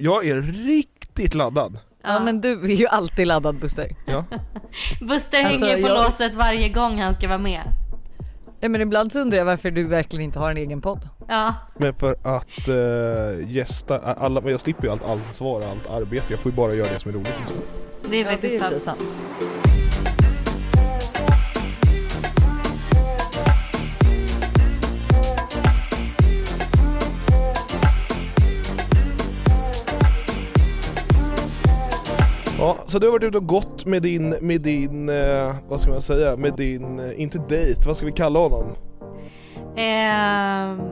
Jag är riktigt laddad. Ja. men du är ju alltid laddad Buster. Ja. Buster Alltså, hänger på jag- låset varje gång han ska vara med. Ja men ibland så undrar jag varför du verkligen inte har en egen podd. Ja. Men för att uh, gästa, alla, men jag slipper ju allt ansvar och allt arbete. Jag får ju bara göra det som är roligt. Det är Ja, det faktiskt är sant. sant. Ja, så du har varit ute och gått med din, med din, eh, vad ska man säga, med din, eh, inte dejt, vad ska vi kalla honom? Eh,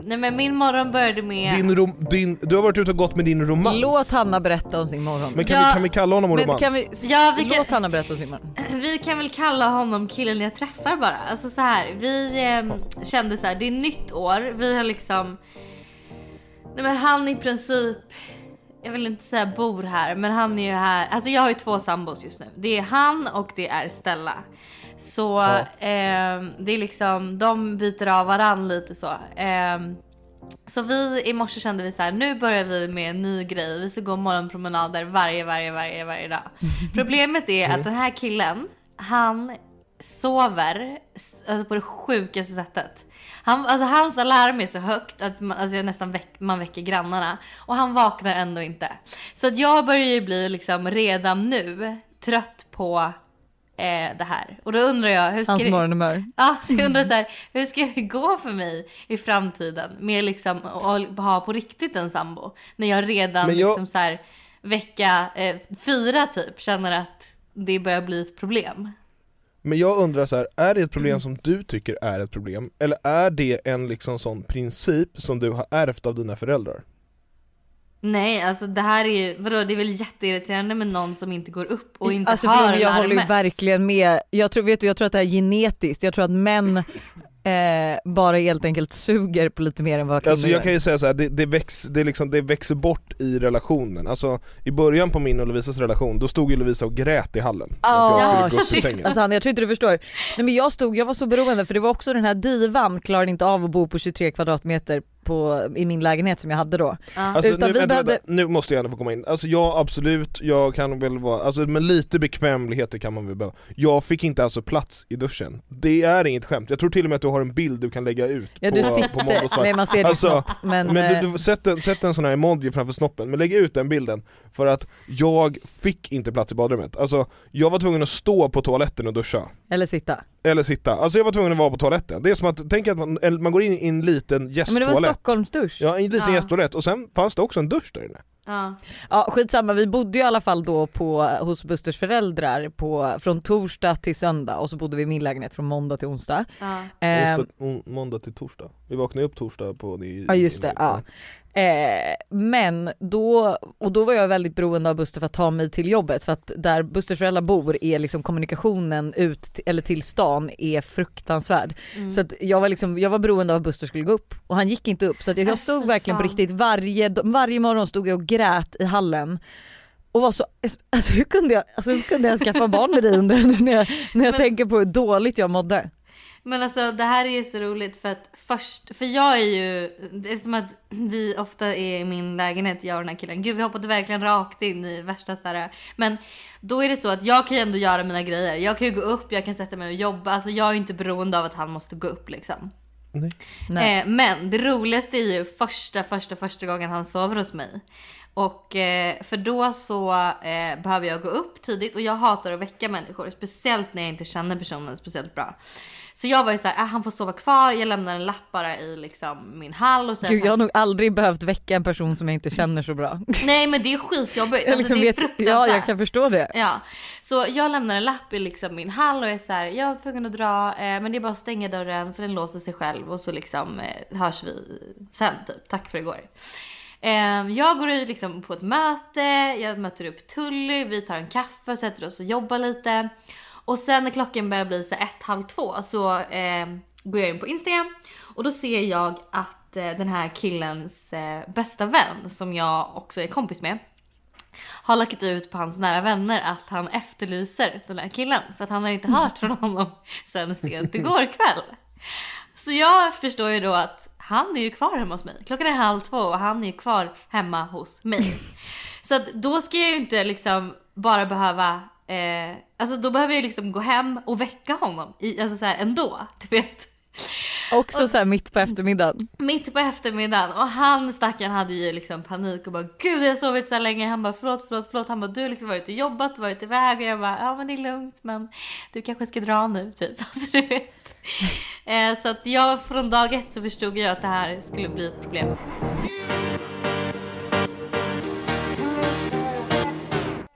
nej men min morgon började med... Din rom, din, du har varit ute och gått med din romans. Låt Hanna berätta om sin morgon. Men kan, Ja, vi, kan vi kalla honom Men romans? kan vi, Ja, vi kan- låt Hanna berätta om sin morgon. Vi kan väl kalla honom killen jag träffar bara. Alltså så här, vi ehm, kände så här, det är nytt år. Vi har liksom... Nej men han i princip, jag vill inte säga bor här, men han är ju här. Alltså jag har ju två sambos just nu. Det är han och det är Stella. Så Ja. ehm, det är liksom, de byter av varann lite så. Ehm, så vi i morse kände vi så här, nu börjar vi med en ny grej. Vi ska gå morgonpromenader varje, varje, varje, varje dag. Problemet är att den här killen, han sover alltså på det sjukaste sättet. Han, alltså hans alarm är så högt att man, alltså jag nästan väck, man väcker grannarna. Och han vaknar ändå inte. Så att jag börjar ju bli liksom redan nu trött på eh, det här. Och då undrar jag, hur ska Hans det... morgonhumör. Ja, så jag undrar så här, hur ska det gå för mig i framtiden med liksom att ha på riktigt en sambo? När jag redan jag- liksom så här vecka eh, fyra typ känner att det börjar bli ett problem. Men jag undrar så här, är det ett problem Mm. som du tycker är ett problem? Eller är det en liksom sån princip som du har ärvt av dina föräldrar? Nej, alltså det här är ju, vadå, det är väl jätteirriterande med någon som inte går upp och inte alltså, har jag håller ju verkligen med. Jag tror, vet du, jag tror att det är genetiskt. Jag tror att män eh, bara helt enkelt suger på lite mer än vad kvinnor Alltså jag kan ju säga så här, det, det, väx, det, liksom, det växer bort i relationen. Alltså i början på min och Lovisas relation, då stod ju Lovisa och grät i hallen. Upp ur shit. Alltså Hanna, jag tror inte du förstår. Nej men jag stod, jag var så beroende för det var också den här divan klarade inte av att bo på 23 kvadratmeter på, i min lägenhet som jag hade då. Ja. Alltså, Utan nu, vi vänta, behövde- vänta, nu måste jag ändå få komma in, alltså ja absolut, jag kan väl vara, alltså med lite bekvämligheter kan man väl behöva Jag fick inte alltså plats i duschen, det är inget skämt, jag tror till och med att du har en bild du kan lägga ut Ja på, du på sitter, Måndagsvart. nej man ser din Alltså, snopp men, Men eh, du, du sätt, en, sätt en sån här emoji framför snoppen, men lägg ut den bilden För att jag fick inte plats i badrummet, alltså jag var tvungen att stå på toaletten och duscha eller sitta. Eller sitta, alltså jag var tvungen att vara på toaletten Det är som att, tänk att man, man går in i en liten Ja, men det var en gästtoalett Stockholmsdusch. Ja, en liten Ja. gästtoalett och sen fanns det också en dusch där inne Ja. Ja skitsamma, vi bodde ju i alla fall då på, hos Busters föräldrar på, från torsdag till söndag och så bodde vi i min lägenhet från måndag till onsdag. Ja. Eh, måndag till torsdag. Vi vaknade upp torsdag på i, Ja just det, ja. Eh, men då, och då var jag väldigt beroende av Buster för att ta mig till jobbet för att där Busters föräldrar bor är liksom kommunikationen ut eller till stan är fruktansvärd. Mm. Så att jag var liksom, jag var beroende av att Buster skulle gå upp och han gick inte upp så att jag, Äh, jag stod fy verkligen på riktigt varje, varje morgon stod jag och grät i hallen och var så, alltså hur kunde jag, alltså hur kunde jag skaffa barn med dig undrar när jag, när jag Men- tänker på hur dåligt jag mådde. Men alltså det här är så roligt för att först, för jag är ju, det är som att vi ofta är i min lägenhet, jag och den här killen. Gud vi hoppade verkligen rakt in i värsta så här. Men då är det så att jag kan ju ändå göra mina grejer. Jag kan ju gå upp, jag kan sätta mig och jobba. Alltså jag är ju inte beroende av att han måste gå upp liksom. Nej. Nej. Eh, men det roligaste är ju första, första, första gången han sover hos mig. Och eh, för då så eh, behöver jag gå upp tidigt och jag hatar att väcka människor. Speciellt när jag inte känner personen speciellt bra. Så jag var ju såhär, ah, han får sova kvar, jag lämnar en lapp bara i liksom min hall och säger Gud jag har nog aldrig behövt väcka en person som jag inte känner så bra. Nej men det är skitjobbigt, Jag alltså, liksom det är fruktansvärt. ja jag kan förstå det. Ja, så jag lämnar en lapp i liksom min hall och är så här, jag är tvungen att dra eh, men det är bara att stänga dörren för den låser sig själv och så liksom eh, hörs vi sen typ. Tack för igår. Eh, jag går ut liksom på ett möte, jag möter upp Tully, vi tar en kaffe, sätter oss och jobbar lite. Och sen när klockan börjar bli så ett, halv två så eh, går jag in på Instagram och då ser jag att eh, den här killens eh, bästa vän som jag också är kompis med har lagt ut på hans nära vänner att han efterlyser den här killen för att han har inte hört från honom sen sent igår kväll. Så jag förstår ju då att han är ju kvar hemma hos mig. Klockan är halv två och han är ju kvar hemma hos mig. Så att då ska jag ju inte liksom bara behöva, eh, alltså då behöver jag liksom gå hem och väcka honom i, alltså så här ändå, du vet. Också så här mitt på eftermiddagen. Mitt på eftermiddagen och han stackaren hade ju liksom panik och bara gud jag har sovit så länge. Han bara förlåt, förlåt, förlåt. Han bara du har liksom varit och jobbat, varit iväg och jag bara ja men det är lugnt men du kanske ska dra nu typ. Alltså du vet. Eh, så att jag från dag ett så förstod jag att det här skulle bli ett problem.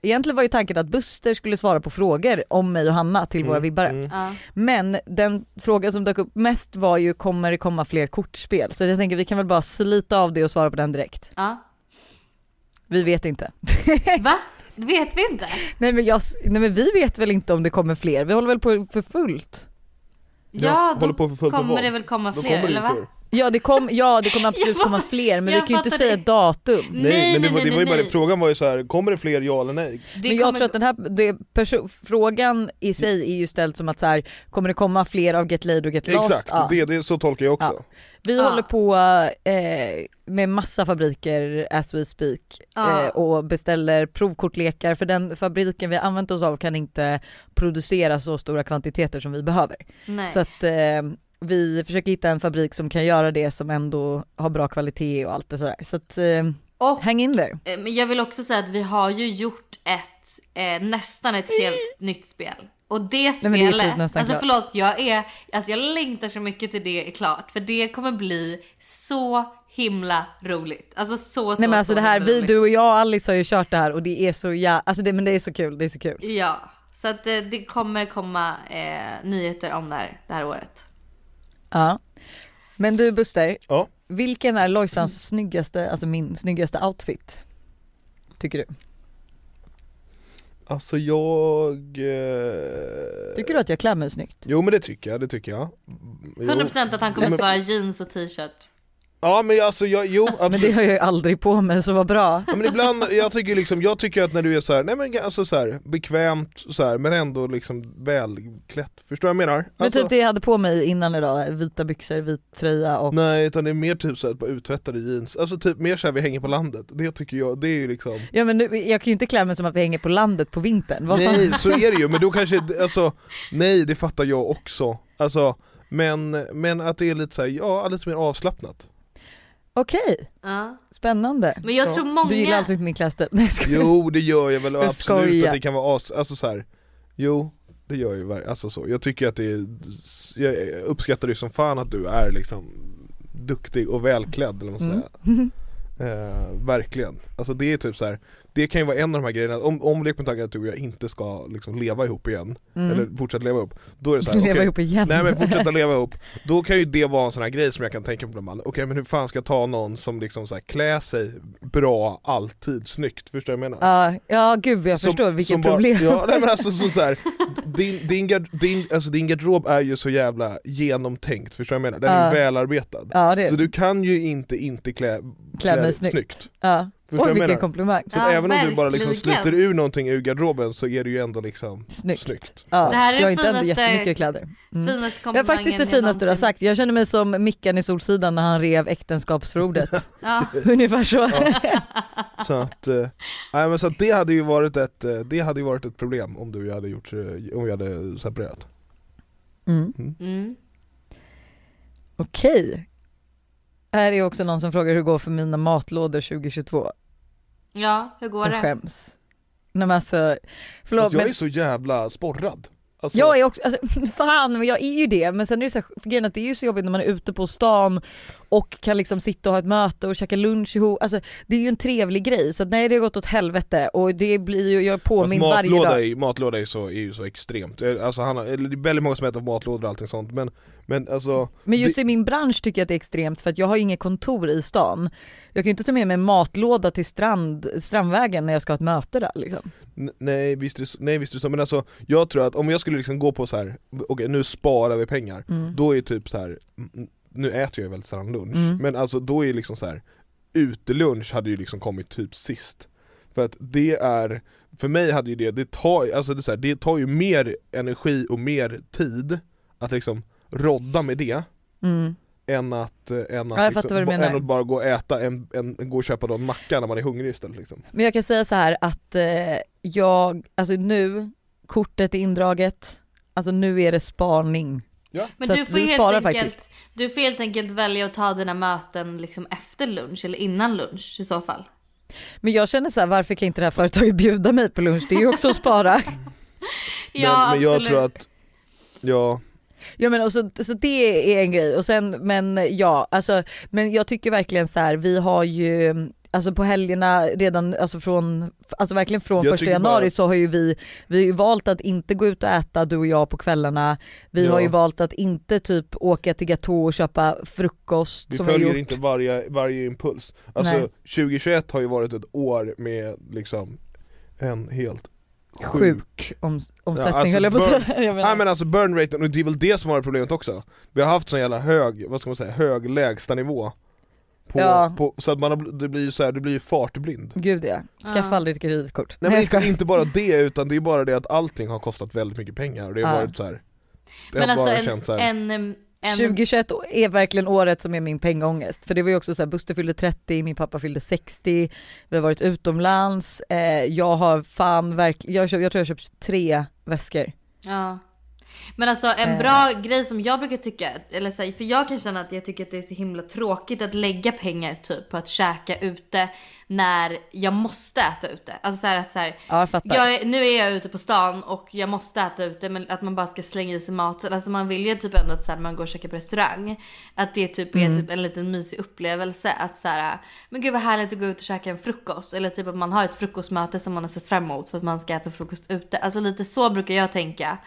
Egentligen var ju tanken att Buster skulle svara på frågor om mig och Hanna till våra vibbare. mm. Ja. Men den frågan som dök upp mest var ju kommer det komma fler kortspel? Så jag tänker vi kan väl bara slita av det och svara på den direkt. ja. Vi vet inte. Va? Vet vi inte? nej, men jag, nej men vi vet väl inte om det kommer fler, vi håller väl på för fullt. Ja, håller då på för fullt med kommer det väl komma fler kommer det eller va? fler. Ja det, kom, ja, det kommer absolut komma fler men vi kan ju inte säga det. datum. Nej, Nej, men det nej, var, det nej, var ju bara frågan var ju så här, kommer det fler ja eller nej? Det men jag kommer tror att den här det, perso- frågan i sig är ju ställd som att så här, kommer det komma fler av Get Laid och Get Lost? Exakt, Ja. det, det, så tolkar jag också. Vi Ja. håller på eh, med massa fabriker as we speak Ja. eh, och beställer provkortlekar för den fabriken vi använt oss av kan inte producera så stora kvantiteter som vi behöver. Nej. Så att eh, vi försöker hitta en fabrik som kan göra det som ändå har bra kvalitet och allt det sådär. Så att eh, Och hang in there. eh, men jag vill också säga att vi har ju gjort ett, eh, nästan ett helt nytt spel. Och det det är spelet, typ nästan alltså klart. förlåt jag är, alltså jag längtar så mycket till det är klart. För det kommer bli så himla roligt. Alltså så så Nej men alltså så det här, vi, roligt. du och jag och Alice har ju kört det här och det är så ja, alltså det, men det är så kul, det är så kul. Ja, så att eh, det kommer komma eh, nyheter om det här, det här året. Ja. Men du Buster, Ja. vilken är Lojsans snyggaste, alltså min snyggaste outfit? Tycker du? Alltså jag... Eh... Tycker du att jag klär mig snyggt? Jo men det tycker jag, det tycker jag. Jo. 100% att han kommer Men- svara jeans och t-shirt. Ja men alltså jag, jo Men det absolut. har jag ju aldrig på mig så vad bra. Ja, men ibland, jag tycker liksom, jag tycker att när du är så här, nej men alltså så här, bekvämt så här, men ändå liksom välklätt. Förstår du vad jag menar? Men Alltså, typ det jag hade på mig innan idag, vita byxor, vit tröja och Nej utan det är mer typ såhär, uttvättade jeans, alltså typ mer såhär vi hänger på landet, det tycker jag, det är ju liksom Ja men nu, jag kan ju inte klä mig som att vi hänger på landet på vintern. Vad fan? Nej så är det ju, men då kanske, alltså, nej det fattar jag också, alltså men, men att det är lite såhär, ja lite mer avslappnat Okej, Ja. spännande. Men jag Ja. tror många... Du gillar alltså inte min klädstil? Nej jag skojar. Jo det gör jag väl Jag absolut att det kan vara as, alltså så här. Jo det gör ju ver- alltså så, jag tycker att det är, jag uppskattar det som fan att du är liksom duktig och välklädd eller vad man ska Mm. säga eh, Verkligen, alltså det är typ så här. Det kan ju vara en av de här grejerna, om, om lek med tanken att du och jag inte ska liksom leva ihop igen, Mm. eller fortsätta leva ihop Då är det så här, Leva okej, ihop igen. Nej men fortsätta leva ihop, då kan ju det vara en sån här grej som jag kan tänka på okej men hur fan ska jag ta någon som liksom så här, klär sig bra, alltid, snyggt, förstår du vad jag menar? Ja, ja gud jag Som- förstår vilket bara- problem. Ja nej men alltså så, så här, din, din, din, alltså, din garderob är ju så jävla genomtänkt, förstår du vad jag menar? Den är Ja. välarbetad Ja det Så du kan ju inte inte klä, klär mig dig snyggt. Ja. Förstår Oj jag vilken komplimang. Så Ja, även om du bara liksom verkligen. sliter ur någonting ur garderoben så är det ju ändå liksom Snyggt. snyggt. Ja, Det här är jag har inte ändå finaste- jättemycket kläder. Mm. Finaste Det är faktiskt det jag finaste du har sagt. Jag känner mig som Mickan i Solsidan när han rev äktenskapsförordet. Ja. Ungefär så. Så att, nej men så att det hade ju varit ett, eh, det hade ju varit ett problem om du hade gjort, eh, om vi hade separerat. Mm. Mm. Okej. Här är också någon som frågar hur det går för mina matlådor 2022. ja, hur går Jag det? skäms. Nej men alltså, förlåt Alltså, jag men är så jävla sporrad. Alltså, jag är också, alltså, fan men jag är ju det men sen är det så här, grejen att det är ju så jobbigt när man är ute på stan och kan liksom sitta och ha ett möte och käka lunch ihop, alltså det är ju en trevlig grej så att nej det har gått åt helvete och det blir ju, jag är Fast påmind varje matlåda, dag. är, matlåda är, så, är ju så extremt, Eh, alltså han har, det är väldigt många som äter matlådor och allting sånt men, men alltså Men just det, i min bransch tycker jag att det är extremt för att jag har inget kontor i stan. Jag kan ju inte ta med mig en matlåda till strand, Strandvägen när jag ska ha ett möte där liksom. Nej visst är nej visst är det så, men alltså jag tror att om jag skulle liksom gå på så här, okej nu sparar vi pengar, Mm. då är typ så här. nu äter jag väldigt sällan lunch, Mm. men alltså då är liksom så här utelunch hade ju liksom kommit typ sist. För att det är, för mig hade ju det, det tar, alltså det, så här, det tar ju mer energi och mer tid att liksom rodda med det Mm. än att, eh, än att, Ja, menar. än att bara gå och äta en, en, gå och köpa en macka när man är hungrig istället liksom. Men jag kan säga så här att eh, jag, alltså nu, kortet är indraget, alltså nu är det sparning. Men Så du får, helt enkelt, faktiskt. du får helt enkelt välja att ta dina möten liksom efter lunch eller innan lunch i så fall. Men jag känner så här, varför kan inte det här företaget bjuda mig på lunch? Det är ju också att spara. Ja, men, men jag absolut. tror att, ja, Ja men och så, så det är en grej och sen men ja alltså men jag tycker verkligen så här vi har ju Alltså på helgerna redan, alltså från, alltså verkligen från Jag första januari bara- så har ju vi, vi har ju valt att inte gå ut och äta du och jag på kvällarna. Vi Ja. har ju valt att inte typ åka till Gatå och köpa frukost vi följer inte varje, varje impuls. Alltså Nej. 2021 har ju varit ett år med liksom en helt Sjuk om, omsättning alltså höll jag på att säga. Nej men alltså burn raten, och det är väl det som har varit problemet också. Vi har haft sån jävla hög, vad ska man säga, hög lägsta nivå på, Ja. på, Så att man har, det blir ju så här, det blir ju fartblind Gud ja, skaffa Ja. aldrig ett kreditkort. Nej men inte, inte bara det, utan det är bara det att allting har kostat väldigt mycket pengar och det har Ja. varit så här. Det Men har alltså bara en, känts så här. en, en, 2021 är verkligen året som är min pengaångest. För det var ju också så här, Buster fyllde 30, min pappa fyllde 60, vi har varit utomlands, eh, jag har fan verkligen, jag, jag tror jag har köpt tre väskor. Ja. Men alltså en Eh. bra grej som jag brukar tycka, eller så här, för jag kan känna att jag tycker att det är så himla tråkigt att lägga pengar typ på att käka ute när jag måste äta ute. Alltså så här att så här, Ja jag jag nu är jag ute på stan och jag måste äta ute men att man bara ska slänga i sig mat. Alltså man vill ju typ ändå att så här, man går och käkar på restaurang. Att det typ är typ en liten mysig upplevelse. Att så här, men gud vad härligt att gå ut och käka en frukost. Eller typ att man har ett frukostmöte som man har sett fram emot för att man ska äta frukost ute. Alltså lite så brukar jag tänka.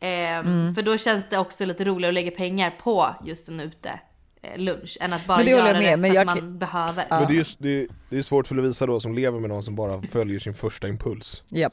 Ehm, För då känns det också lite roligare att lägga pengar på just en ute eh, lunch än att bara Men det göra jag med, det men för jag att man behöver. Men det är, just, det, är, det är svårt för Lovisa då som lever med någon som bara följer sin första impuls. Ja.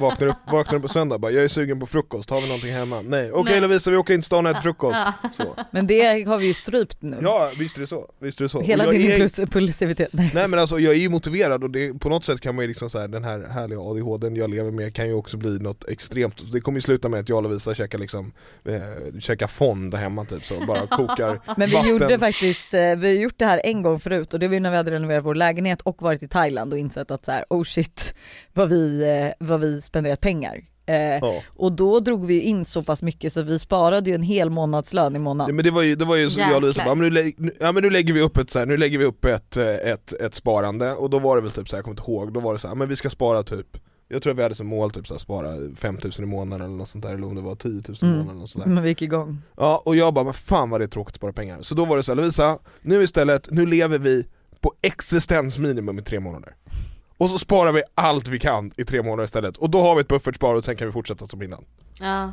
Vaknar upp, vaknar upp på söndag bara, jag är sugen på frukost, har vi någonting hemma? Nej, okej Nej. Lovisa vi åker in till stan och äter frukost så. Men det har vi ju strypt nu. Ja visst är det så, visst är det så Hela din är, impuls- impulsivitet. Nej, Nej men alltså jag är ju motiverad och det, på något sätt kan man ju liksom så här, den här härliga ADHDn jag lever med kan ju också bli något extremt Det kommer ju sluta med att jag och Lovisa käkar liksom, eh, käkar fond hemma typ så, bara kokar Men vi vatten. gjorde faktiskt, eh, vi har gjort det här en gång förut och det var ju när vi hade renoverat vår lägenhet och varit i Thailand och insett att så här, oh shit vad vi, eh, vad vi spenderat pengar. Eh, Ja. Och då drog vi in så pass mycket så vi sparade ju en hel månadslön i Ja, månaden. men det var ju, det var ju så jag och Jäklar. bara, men nu, nu, ja men nu lägger vi upp ett så här, nu lägger vi upp ett, eh, ett, ett sparande och då var det väl typ så här, jag kommer inte ihåg, då var det så här, men vi ska spara typ jag tror att vi hade som mål typ så här, spara 5000 i månaden eller något sånt där, eller om det var 10 000 i Mm. månaden eller sånt där. Men vi gick igång. Ja, och jag bara, men fan vad det är tråkigt att spara pengar. Så då var det så här, Lovisa, nu istället, nu lever vi på existensminimum i tre månader. Och så sparar vi allt vi kan i tre månader istället. Och då har vi ett buffertspar och sen kan vi fortsätta som innan. Ja.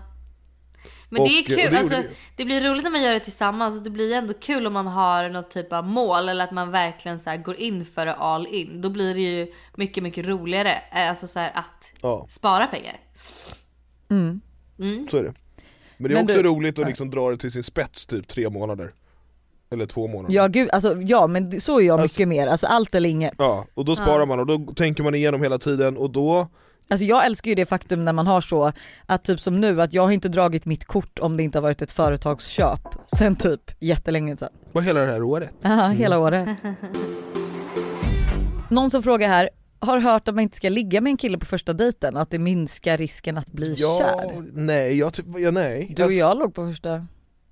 Men Och, det är eh, kul, det alltså, det blir roligt när man gör det tillsammans och det blir ändå kul om man har något typ av mål eller att man verkligen så här går in för det all in. Då blir det ju mycket, mycket roligare eh, alltså så här att Ja, spara pengar. Mm. Mm. så är det. Men det är Men också du- roligt att liksom dra det till sin spets typ tre månader. Eller två månader. Ja gud, alltså ja men så är jag Alltså- mycket mer, alltså allt eller inget. Ja, och då sparar man och då tänker man igenom hela tiden och då, Alltså jag älskar ju det faktum när man har så, att typ som nu, att jag har inte dragit mitt kort om det inte har varit ett företagsköp sen typ jättelänge sedan. var hela det här året. Aha, hela året. Någon som frågar här, har hört att man inte ska ligga med en kille på första dejten att det minskar risken att bli Ja, kär. nej, jag typ, ja, nej. Du och Alltså, jag låg på första,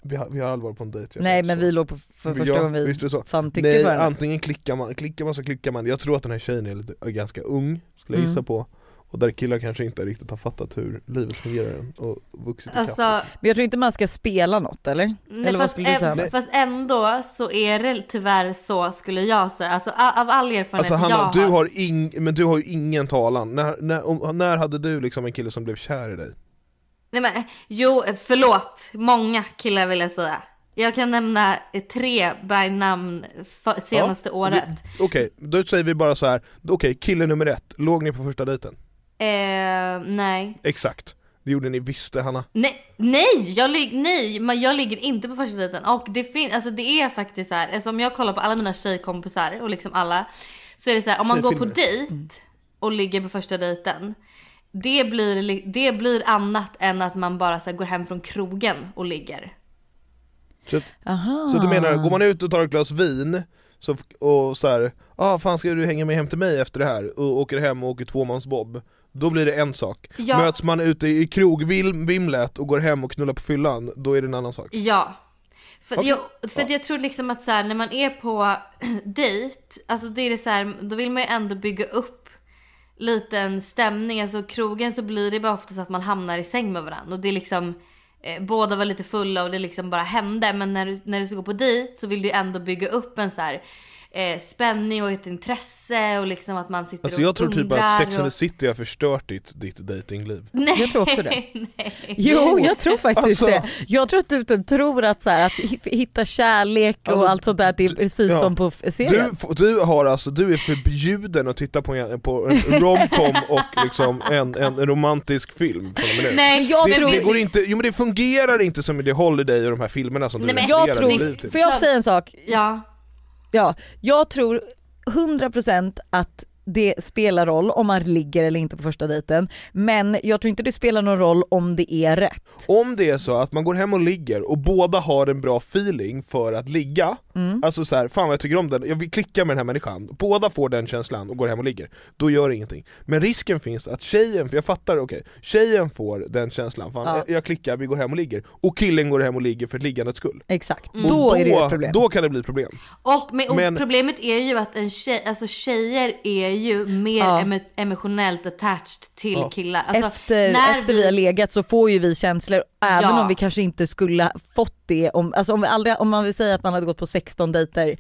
vi, har, vi har aldrig varit på en dejt. nej men så. vi låg på för första ja, gången vi visst är det så. fan tyckte Nej, för antingen klickar man, klickar man så klickar man. Jag tror att den här tjejen är, lite, är ganska ung, skulle jag Mm. gissa på. Och där killar kanske inte riktigt har fattat hur livet fungerar än och vuxit. Alltså, Men jag tror inte man ska spela något eller? nej, eller vad fast, skulle du säga? ä- fast ändå så är det tyvärr så skulle jag säga. Alltså av all erfarenhet Alltså Hanna, jag du har. har ing, men du har ju ingen talan. När, när, om, när hade du liksom en kille som blev kär i dig? Nej men jo, förlåt. Många killar vill jag säga. Jag kan nämna eh, tre by namn för, senaste Ja, året. Okej, då säger vi bara så här. okej kille nummer ett, låg ni på första dejten? Eh, nej. Exakt, det gjorde ni visste Hanna. Nej, nej, jag, lig- nej, men jag ligger inte på första dejten. Och det finns, alltså det är faktiskt så här, alltså om jag kollar på alla mina tjejkompisar och liksom alla. Så är det så här, om man går på dejt och ligger på första dejten. Det blir, li- det blir annat än att man bara så här går hem från krogen och ligger. Så, Aha. så du menar, går man ut och tar ett glas vin så, och så här, ah fan ska du hänga med hem till mig efter det här? Och åker hem och åker tvåmansbob Då blir det en sak. Ja. Möts man ute i krogvimlet och går hem och knullar på fyllan, då är det en annan sak. Ja. För, Okej. jag, för att jag tror liksom att så här, när man är på dejt, alltså det är det så här, då vill man ju ändå bygga upp liten stämning. Alltså krogen så blir det bara ofta så att man hamnar i säng med varandra. Och det är liksom, eh, båda var lite fulla och det liksom bara hände. Men när du, när du ska gå på dejt så vill du ändå bygga upp en så här eh, spänning och ett intresse och liksom att man sitter Alltså och jag tror typ att Sex and the City har förstört ditt, ditt datingliv. Nej, Jag tror också det. nej. Jo, jag tror faktiskt Alltså- det. Jag tror att du typ tror att, så här, att hi- hitta kärlek och Alltså, allt sånt där, det är precis ja. som på serien. Du, du har alltså, du är förbjuden att titta på en, på en romcom och liksom en, en romantisk film. Nej, jag det, tror- det går inte, jo men det fungerar inte som i The Holiday och de här filmerna som du Nej, men jag refererar tror, till. får jag säga en sak? Ja. Ja, jag tror 100% att det spelar roll om man ligger eller inte på första dejten. Men jag tror inte det spelar någon roll om det är rätt. Om det är så att man går hem och ligger och båda har en bra feeling för att ligga, Mm. alltså så här, fan vad jag tycker om den, jag vill klicka med den här människan, båda får den känslan och går hem och ligger, då gör det ingenting. Men risken finns att tjejen, för jag fattar, okej, tjejen får den känslan, fan Ja. jag, klickar, vi går hem och ligger, och killen går hem och ligger för liggandets skull. Exakt, Mm. Och då, är det ett problem. Då kan det bli problem. Och, men, och Men- problemet är ju att en tjej, alltså tjejer är ju mer Ja. emo- emotionellt attached till Ja. killar. Alltså, efter, när efter vi har legat så får ju vi känslor, även Ja. om vi kanske inte skulle fått det om, alltså om, vi aldrig, om man vill säga att man hade gått på 16 dejter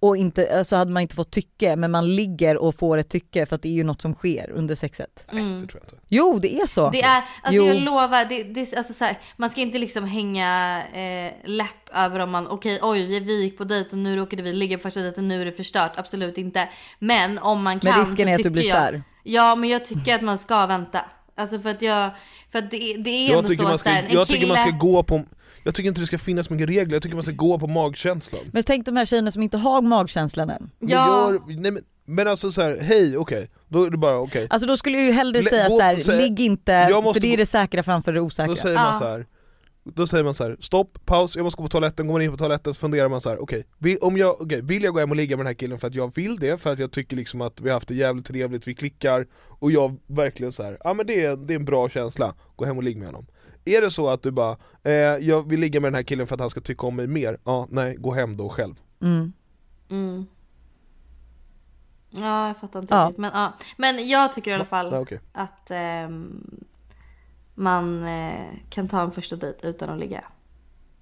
och inte, så hade man inte fått tycke men man ligger och får ett tycke för att det är ju något som sker under sexet. Mm. Det tror jag inte. Jo det är så. Det är, alltså Jo. jag lovar, det, det, alltså så här, man ska inte liksom hänga eh, läpp över om man, okej oj vi, vi gick på dejt och nu råkade vi ligga på första dejten, nu är det förstört, absolut inte. Men om man kan men risken så är att du blir jag, kär. Ja men jag tycker att man ska vänta. Alltså för att jag, för att det, är- det är Jag ändå tycker, så man att ska, så här, en jag tycker man ska kille- gå på, jag tycker inte det ska finnas mycket regler, jag tycker man ska gå på magkänslan. Men tänk de här tjejerna som inte har magkänslan än. Men, Ja. gör, nej, men, men alltså så här, hej okej, då är det bara okej. Alltså då skulle jag ju hellre Lä- säga gå- så här: säga- ligg inte, Jag måste för det är gå- det säkra framför det osäkra. Då säger man Ja. så här. Då säger man så här: stopp, paus, jag måste gå på toaletten, går man in på toaletten så funderar man så här: okej, vill, om jag, okej, vill jag gå hem och ligga med den här killen för att jag vill det, för att jag tycker liksom att vi har haft det jävligt trevligt, vi klickar, och jag verkligen så här, ja men det är, det är en bra känsla, gå hem och ligga med honom. Är det så att du bara, eh, jag vill ligga med den här killen för att han ska tycka om mig mer, ja nej, gå hem då själv. Mm. Mm. Ja, jag fattar inte Ja. riktigt. Men, ja. men jag tycker i alla fall Ja, okej. att ehm, man eh, kan ta en första dejt utan att ligga.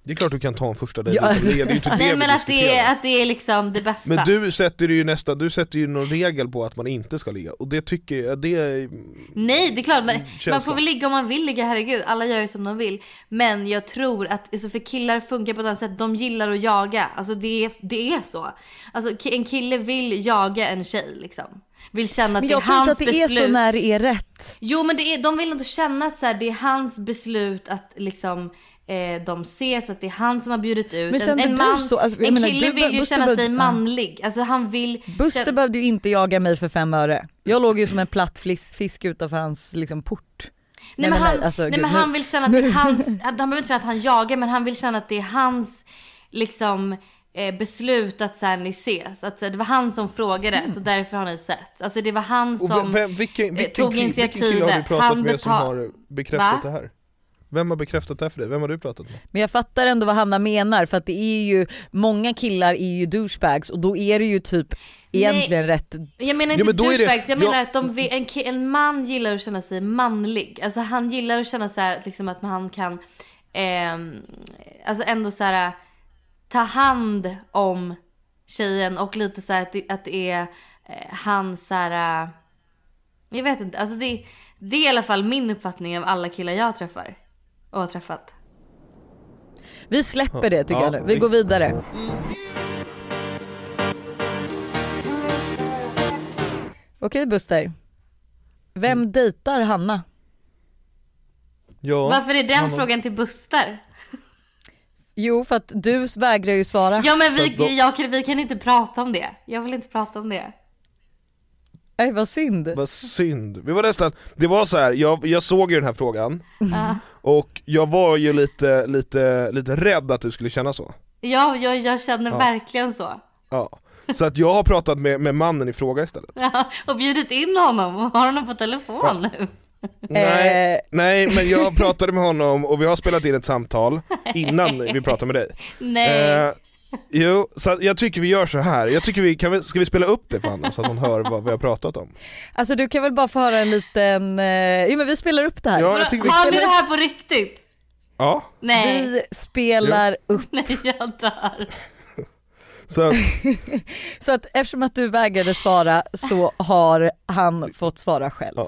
Det är klart du kan ta en första dejt Ja, alltså- det, det är ju inte det Nej men att det, är, att det är liksom det bästa. Men du sätter ju nästa, du sätter ju någon regel på att man inte ska ligga, och det tycker jag, det är Nej det är klart, men man Känsla. får väl ligga om man vill ligga, herregud. Alla gör ju som de vill. Men jag tror att, alltså för killar funkar på ett annat sätt, de gillar att jaga. Alltså det är, det är så. Alltså en kille vill jaga en tjej liksom. Vill känna att Men det är jag tror hans inte att det är beslut. så när det är rätt. Jo men det är, de vill inte känna att så här, det är hans beslut att liksom eh, de ses, att det är han som har bjudit ut. Men en, en, man, så? Alltså, en menar, kille du- vill ju Buster känna bör- sig manlig. Alltså han vill... Buster känna- behövde ju inte jaga mig för fem öre. Jag låg ju som en platt fisk utanför hans liksom, port. Nej, men, han, alltså, nej, gud, men nu- han vill känna att det är hans, han behöver inte känna att han jagar men han vill känna att det är hans liksom eh, beslut att så här, ni ses. Att så det var han som frågade så därför har ni sett. Alltså det var han Och som... vem, vilken, eh, vilken, tog kill- vilken kille har du initiativet. pratat Han med som har bekräftat Va? det här? Vem har bekräftat det här för dig? Vem har du pratat med? Men jag fattar ändå vad Hanna menar för att det är ju, många killar är ju douchebags och då är det ju typ egentligen rätt Jag menar Ja, inte men då är det- douchebags, jag ja. menar att de, en, en man gillar att känna sig manlig. Alltså han gillar att känna så här, liksom att han kan, ehm, alltså ändå så här ta hand om tjejen och lite så här att det, att det är eh, hans så här, jag vet inte, alltså det, det är i alla fall min uppfattning av alla killar jag träffar och har träffat. Vi släpper det tycker Ja, jag nu, vi vi- går vidare. Okej Buster. Vem Mm. dejtar Hanna? Ja, Varför är den han var- frågan till Buster? Jo för att du vägrar ju svara. Ja men vi, jag, vi kan inte prata om det. Jag vill inte prata om det. Nej vad synd. Vad synd. Vi var nästan, det var så här, jag, jag såg ju den här frågan Ja. och jag var ju lite, lite, lite rädd att du skulle känna så. Ja, jag, jag känner Ja. verkligen så. Ja. Så att jag har pratat med, med mannen i fråga istället. Ja, och bjudit in honom och har honom på telefon nu. Nej, Eh, nej men jag pratade med honom och vi har spelat in ett samtal innan vi pratade med dig. Nej. Eh, jo, så jag tycker vi gör så här. jag tycker vi, kan vi, ska vi spela upp det för Anna så att hon hör vad vi har pratat om? Alltså du kan väl bara få höra en liten, eh, jo men vi spelar upp det här. Ja, jag tycker vi, har ni det här på riktigt? ja, Nej. Vi spelar upp, Nej, jag dör. så att, så att eftersom att du vägrade svara så har han fått svara själv. Ja.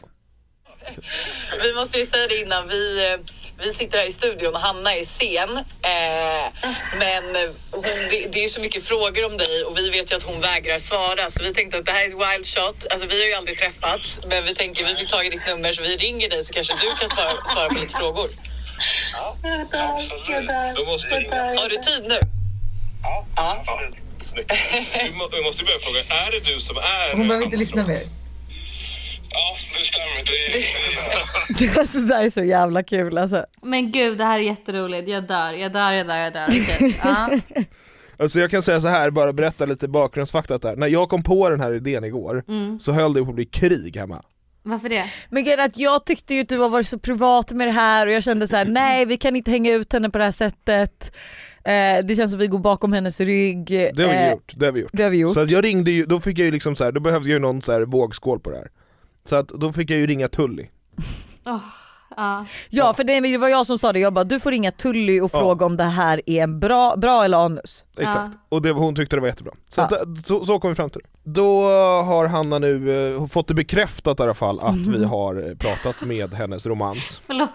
Vi måste ju säga det innan. Vi, eh, vi sitter här i studion och Hanna är sen. Eh, men hon, det, det är så mycket frågor om dig och vi vet ju att hon vägrar svara. Så vi tänkte att det här är ett wild shot. Alltså vi har ju aldrig träffats. Men vi tänker vi fick tag i ditt nummer så vi ringer dig så kanske du kan svara, svara på lite frågor. Då måste du... Har du tid nu? Ja. Snyggt. Vi må- Vi måste börja fråga, är det du som är... Hon behöver inte lyssna mer. Ja, det stämmer. Det är... Alltså det här är så jävla kul alltså. Men gud, det här är jätteroligt. Jag dör, jag dör, jag dör, jag dör. Okej. Ja. alltså jag kan säga så här, bara berätta lite bakgrundsfakta där. När jag kom på den här idén igår så höll det på att bli krig hemma. Varför det? Men grejen att jag tyckte ju att du har varit så privat med det här och jag kände så här: nej vi kan inte hänga ut henne på det här sättet. Eh, det känns som vi går bakom hennes rygg. Det har vi Eh, gjort, det har vi gjort. Det har vi gjort. Så att jag ringde ju, då fick jag ju liksom så här, då behövde jag ju någon så här vågskål på det här. Så att då fick jag ju ringa Tully. Oh. ja. Ja för det, var jag som sa det, jag bara du får ringa Tully och Ja. fråga om det här är en bra, bra eller anus. Exakt, och det, hon tyckte det var jättebra. Så, Ja. att, så, så kom vi fram till det. Då har Hanna nu eh, fått det bekräftat i alla fall att vi har eh, pratat med hennes romans. Förlåt,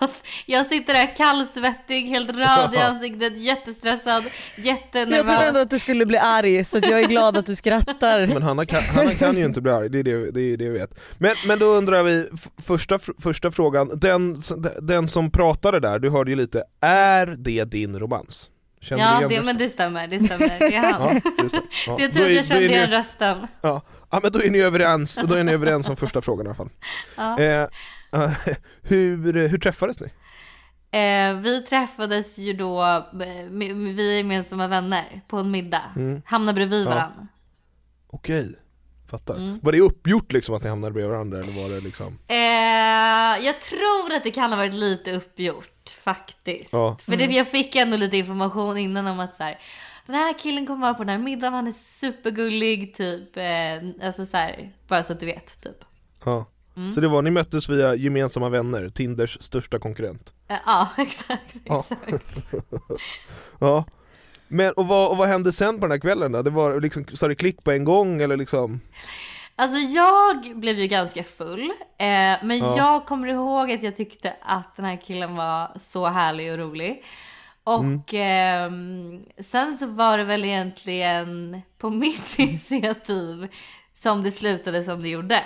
jag sitter där kallsvettig, helt röd i ansiktet, jättestressad, Jag trodde jättenervös. ändå att du skulle bli arg så att jag är glad att du skrattar. Men Hanna kan, Hanna kan ju inte bli arg, det är det, det, är det jag vet. Men, men då undrar vi, första, första frågan, den, den som pratade där, du hörde ju lite, är det din romans? Kände Ja, det, men det stämmer, det stämmer. Det är han. Ja, det. Ja. Det är tur att jag kände igen rösten. ja. ja men då är ni överens, då är ni överens om första frågan i alla fall. Ja. Eh, eh, hur, hur träffades ni? Eh, vi träffades ju då, eh, vi är gemensamma vänner, på en middag. Mm. Hamnade bredvid Ja. varandra. Okej, fattar. Mm. Var det uppgjort liksom att ni hamnade bredvid varandra eller var det liksom? Eh, jag tror att det kan ha varit lite uppgjort faktiskt. Ja. För det, jag fick ändå lite information innan om att så här, den här killen kommer vara på den här middagen, han är supergullig typ. Eh, alltså så här, bara så att du vet typ. Ja. Mm. Så det var, ni möttes via gemensamma vänner, Tinders största konkurrent? Eh, ja exakt. Ja. exakt. Ja. Men och vad, och vad hände sen på den här kvällen då? Det var liksom, sa det klick på en gång eller liksom? Alltså jag blev ju ganska full. Eh, men Ja. jag kommer ihåg att jag tyckte att den här killen var så härlig och rolig. Och Mm. ehm, sen så var det väl egentligen på mitt initiativ som det slutade som det gjorde.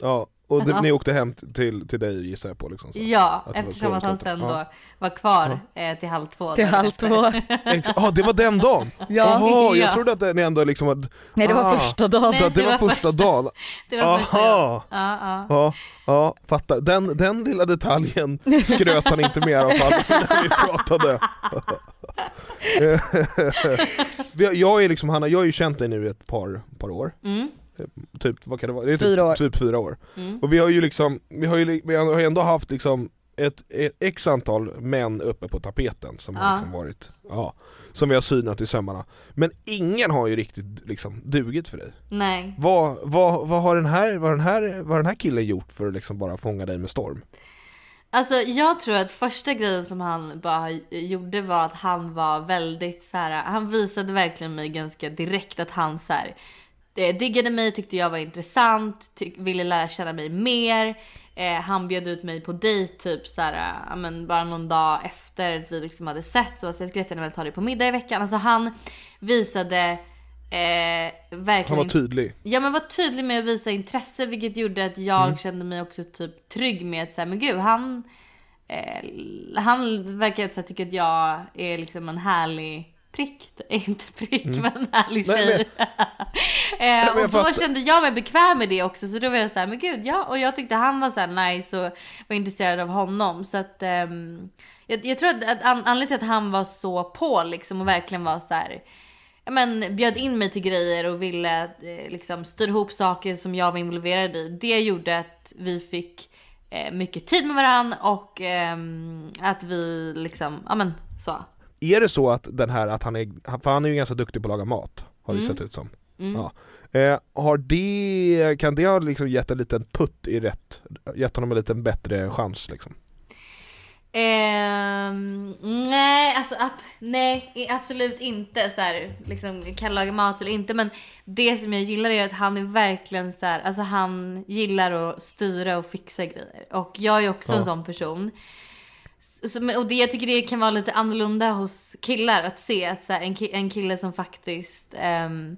Ja, och det, Ja. ni åkte hem till, till dig gissar jag på liksom så. Ja, Att var eftersom att han sen Ja. då var kvar eh, till halv två. Till dagen halv två. Ex- ah, det var den dagen? Ja. Jaha, jag Ja. trodde att ni ändå liksom att, Nej det var Ah. första dagen. så att det, det var var första dagen? Det var första Aha. gången. Ja, ja. Ja, ja, fattar. Den, den lilla detaljen skröt han inte alla fall när vi pratade. Jag är liksom, Hanna, jag har ju känt dig nu i ett par, par år. Mm. Typ, vad kan det vara? Det är Fyra typ, år. typ fyra år. Mm. Och vi har ju liksom, vi har ju, vi har ändå haft liksom ett, ett x antal män uppe på tapeten som har Ja. liksom varit, ja, som vi har synat i sömmarna. Men ingen har ju riktigt liksom dugit för dig. Nej. Vad, vad, vad, har den här, vad, har den här, vad har den här killen gjort för att liksom bara fånga dig med storm? Alltså jag tror att första grejen som han bara gjorde var att han var väldigt så här. han visade verkligen mig ganska direkt att han så här, eh, diggade mig, tyckte jag var intressant, ville lära känna mig mer. Eh, han bjöd ut mig på dejt typ så här, ja, men bara någon dag efter att vi liksom hade sett så jag skulle jättegärna vilja ta dig på middag i veckan. Alltså han visade eh, verkligen Han var tydlig. Ja men var tydlig med att visa intresse vilket gjorde att jag Mm. kände mig också typ trygg med att säga men gud han eh, han verkar så här, tycka att jag är liksom en härlig prick, inte prick men en härlig Nej, tjej. eh, men jag och då kände jag mig bekväm med det också så då var jag så här, men gud ja och jag tyckte han var så här nice och var intresserad av honom så att ehm, jag, jag tror att, att an, anledningen till att han var så på liksom och verkligen var så här ja, men bjöd in mig till grejer och ville eh, liksom styra ihop saker som jag var involverad i. Det gjorde att vi fick eh, mycket tid med varandra och ehm, att vi liksom, ja men så. Är det så att den här, att han är, för han är ju ganska duktig på att laga mat, har det Mm. sett ut som. Mm. Ja. Eh, har det, kan det ha liksom gett en liten putt i rätt, gett honom en liten bättre chans liksom? Ehm, nej, alltså ab- nej, absolut inte så här, liksom kan laga mat eller inte. Men det som jag gillar är att han är verkligen så här, alltså han gillar att styra och fixa grejer. Och jag är också Ja. en sån person. Och det jag tycker det kan vara lite annorlunda hos killar att se att så här, en, ki- en kille som faktiskt ehm,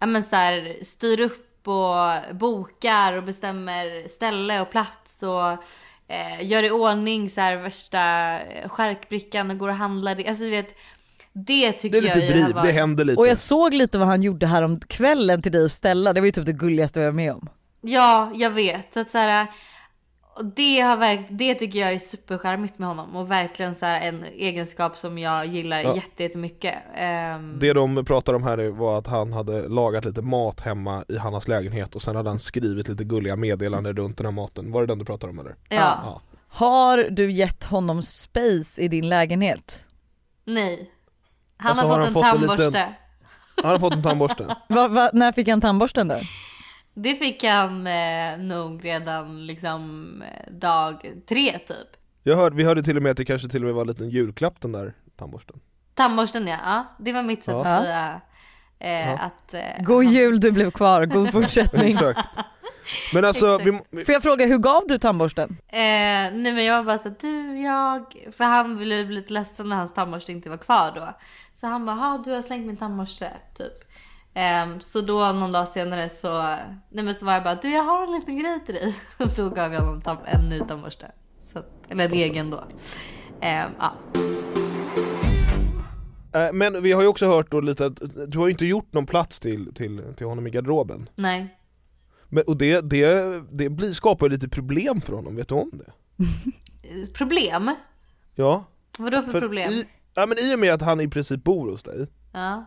ja, men så här, styr upp och bokar och bestämmer ställe och plats och eh, gör i ordning så här värsta eh, skärkbrickan och går och handlar. Det- Alltså du vet, det tycker Det är lite jag driv, det händer lite. Och jag såg lite vad han gjorde här om kvällen till dig och Stella, det var ju typ det gulligaste jag var med om. Ja, jag vet. Så att så här, och det, har verk, det tycker jag är supercharmigt med honom och verkligen så här en egenskap som jag gillar Ja. jätte, jättemycket. Ehm, Det de pratar om här var att han hade lagat lite mat hemma i Hannas lägenhet och sen hade han skrivit lite gulliga meddelanden runt den här maten. Var det den du pratade om eller? ja. Ja. Har du gett honom space i din lägenhet? Nej. Han Alltså, har har fått han en fått en tandborste. liten- Han har fått en tandborste. Va, va, när fick han tandborsten då? Det fick han eh, nog redan liksom eh, dag tre typ. Jag hörde, vi hörde till och med att det kanske till och med var en liten julklapp den där tandborsten. Tandborsten ja, ja det var mitt sätt Ja. att säga eh, Ja. att... Eh, God jul du blev kvar, god fortsättning. Exakt. Men alltså, vi, vi, Får jag fråga, hur gav du tandborsten? Eh, nej men jag var bara så här, du jag, för han ville bli lite ledsen när hans tandborste inte var kvar då. Så han bara, "Ha, du har slängt min tandborste typ. Ehm, så då någon dag senare så, nej men så var jag bara, du jag har en liten grej till dig. Och så gav jag honom tam- en ny tandborste. Så, eller en egen då. Ehm, ja. eh, men vi har ju också hört då lite att du har ju inte gjort någon plats till, till, till honom i garderoben. Nej. Men, och det, det, det blir, skapar ju lite problem för honom, vet du om det? Problem? Ja. Vadå för, problem? I, ja men i och med att han i princip bor hos dig Ja.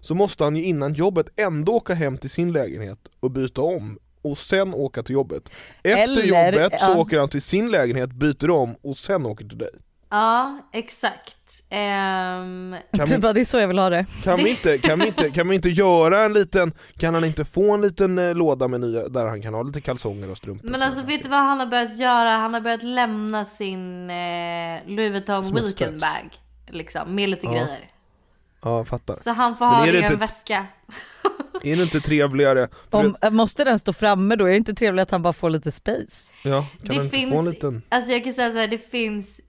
Så måste han ju innan jobbet ändå åka hem till sin lägenhet och byta om och sen åka till jobbet. Efter Eller, jobbet så ja. åker han till sin lägenhet, byter om och sen åker till dig. Ja, exakt. Ehm, Kan Du vi, bara, det är så jag vill ha det. kan, vi inte, kan, vi inte, kan vi inte göra en liten, kan han inte få en liten eh, låda med nya, där han kan ha lite kalsonger och strumpor? Men alltså vet du vad han har börjat göra? Han har börjat lämna sin eh, Louis Vuitton Smutstvätt. weekend bag. Liksom, med lite Ja. grejer. Ja, fattar. Så han får ha det det i en inte- väska. Är det inte trevligare? Om, måste den stå framme då? Är det inte trevligt att han bara får lite space? Ja, kan Det finns, få en liten... alltså jag kan säga så här, det finns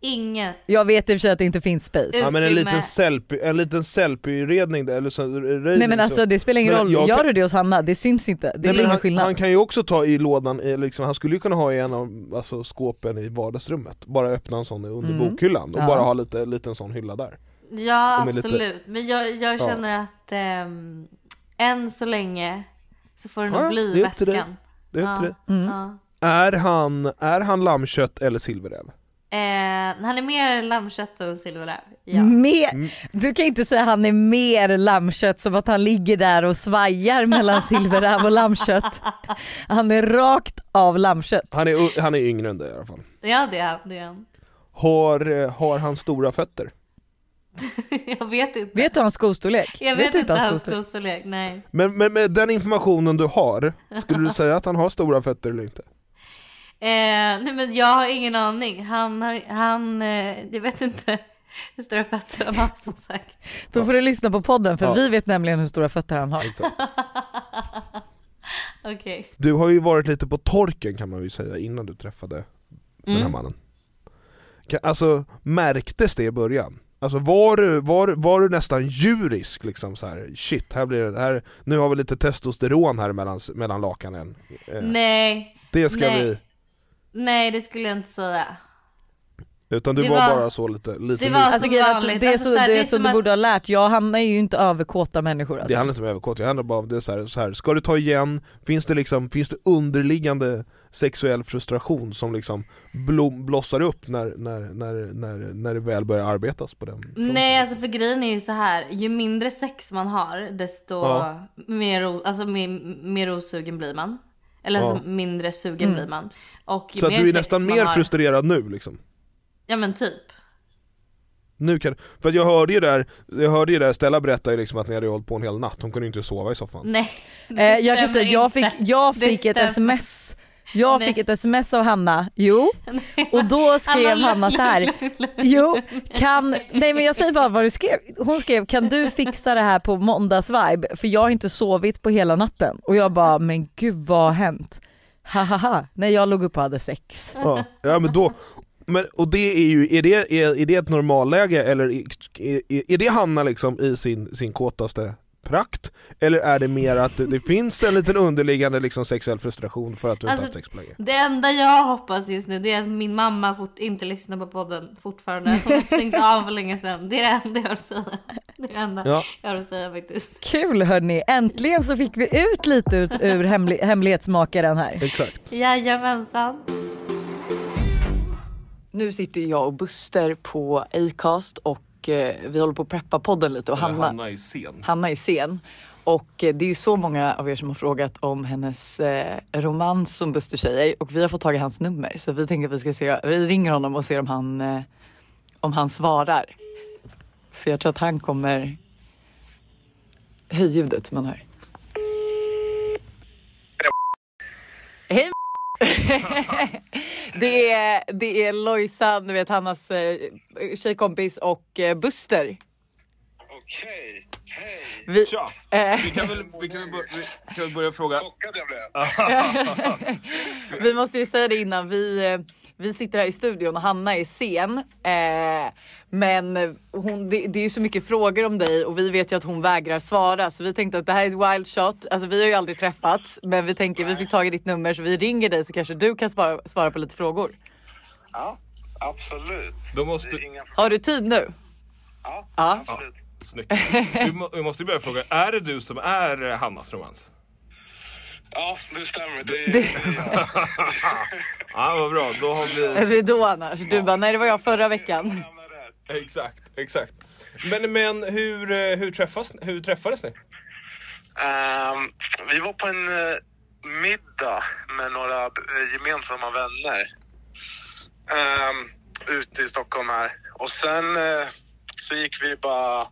inget. Jag vet i och för sig att det inte finns space. Ja men en utrymme. liten selfie, en liten selfie-redning där, eller så, Nej men så. alltså det spelar ingen Men roll, jag gör kan- du det hos Hanna, det syns inte. Det Nej, är ingen han, skillnad. han kan ju också ta i lådan, liksom, han skulle ju kunna ha i en av alltså, skåpen i vardagsrummet, bara öppna en sån under Mm. bokhyllan och Ja. bara ha lite, liten sån hylla där. Ja är lite- absolut. Men jag, jag Ja. känner att ehm, än så länge så får det nog Ja, bli det väskan. Det är upp till Ja. dig. Mm. Ja. Är han, är han lammkött eller silverräv? Eh, han är mer lammkött än silverräv. Ja. Mer, Mm. du kan inte säga att han är mer lammkött som att han ligger där och svajar mellan silverräv och lammkött. Han är rakt av lammkött. Han är, han är yngre än dig i alla fall. ja det är han. Det är han. Har, eh, har han stora fötter? jag vet inte. Vet du hans skostorlek? jag vet, du inte hans skostorlek? skostorlek. Nej. Men, men med den informationen du har, skulle du säga att han har stora fötter eller inte? Eh, nej men jag har ingen aning. Han har, han, eh, jag vet inte hur stora fötter han har som sagt. Då får du lyssna på podden för Ja. vi vet nämligen hur stora fötter han har. Okej. Du har ju varit lite på torken kan man ju säga innan du träffade den här Mm. mannen. Alltså, märktes det i början? Alltså var du, var, var du nästan djurisk liksom så här? shit, här blir det, här, nu har vi lite testosteron här mellan, mellan lakanen. Eh, Nej, det ska nej. vi, nej det skulle jag inte säga. Utan du var, var- bara så lite, lite det var- Alltså, vanligt. det är Alltså, så, det är så som du borde ha lärt, jag Hanna är ju inte överkåta människor alltså. Det handlar inte om överkåt, det handlar bara om det är så här, så här, ska du ta igen, finns det liksom, finns det underliggande sexuell frustration som liksom blom, blossar upp när, när, när, när, när det väl börjar arbetas på den fronten? Nej alltså för grejen är ju så här. ju mindre sex man har desto Ja. mer, alltså, mer, mer osugen blir man. Eller Ja. alltså mindre sugen blir man. Och Så att du är nästan mer har- frustrerad nu liksom? Ja men typ. Nu kan, för att jag hörde ju där, jag hörde ju där Stella berätta ju liksom att ni hade hållit på en hel natt, hon kunde ju inte sova i soffan Nej. Eh, jag kan säga, jag fick, jag Det fick ett sms jag Nej. fick ett sms av Hanna, jo, och då skrev Hanna så här. Jo, kan, nej men jag säger bara vad du skrev. Hon skrev kan du fixa det här på måndagsvibe för jag har inte sovit på hela natten. Och jag bara men gud vad har hänt? Hahaha, när jag låg upp och hade sex. Ja, ja men då, men, och det är ju, är det, är, är det ett normalläge eller är, är, är det Hanna liksom i sin, sin kåtaste prakt? Eller är det mer att det, det finns en liten underliggande liksom sexuell frustration för att du Alltså, inte haft sex på länge? Det enda jag hoppas just nu det är att min mamma fort, inte lyssnar på podden fortfarande. Hon har stängt av för länge sedan. Det är det enda jag har att säga. Det är det enda Ja. jag har att säga faktiskt. Kul hörni, äntligen så fick vi ut lite ut, ur hemli, hemlighetsmakaren här. Exakt. Jajamensan. Nu sitter jag och Buster på Acast och eh, vi håller på att preppa podden lite och Hanna, Hanna. är sen. är sen. Och eh, det är ju så många av er som har frågat om hennes eh, romans som Buster säger och vi har fått tag i hans nummer så vi tänker att vi ska se, vi ringer honom och ser om han, eh, om han svarar. För jag tror att han kommer Höj ljudet som man hör. Hej det, är, det är Lojsan, du vet Hannas eh, tjejkompis och eh, Buster. Okej, hej. Vi, Tja! eh, Vi kan väl, vi kan väl, bör, vi kan väl börja fråga. Chockad jag blev. vi måste ju säga det innan, vi, eh, vi sitter här i studion och Hanna är sen. Eh, men hon, det, det är ju så mycket frågor om dig och vi vet ju att hon vägrar svara så vi tänkte att det här är ett wild shot. Alltså vi har ju aldrig träffats men vi tänker vi fick tag i ditt nummer så vi ringer dig så kanske du kan svara, svara på lite frågor. Ja, absolut. Då måste... inga Har du tid nu? Ja, Ja. absolut. Snyggt. Vi, må, vi måste börja fråga, är det du som är Hannas romans? Ja, det stämmer. Det är, det... Ja, vad bra. Då har vi... Är det då annars? Du bara nej det var jag förra veckan. Exakt, exakt. Men, men hur, eh, hur, träffas, hur träffades ni? Ehm, vi var på en eh, middag med några eh, gemensamma vänner. Um, ute i Stockholm här. Och sen eh, så gick vi bara...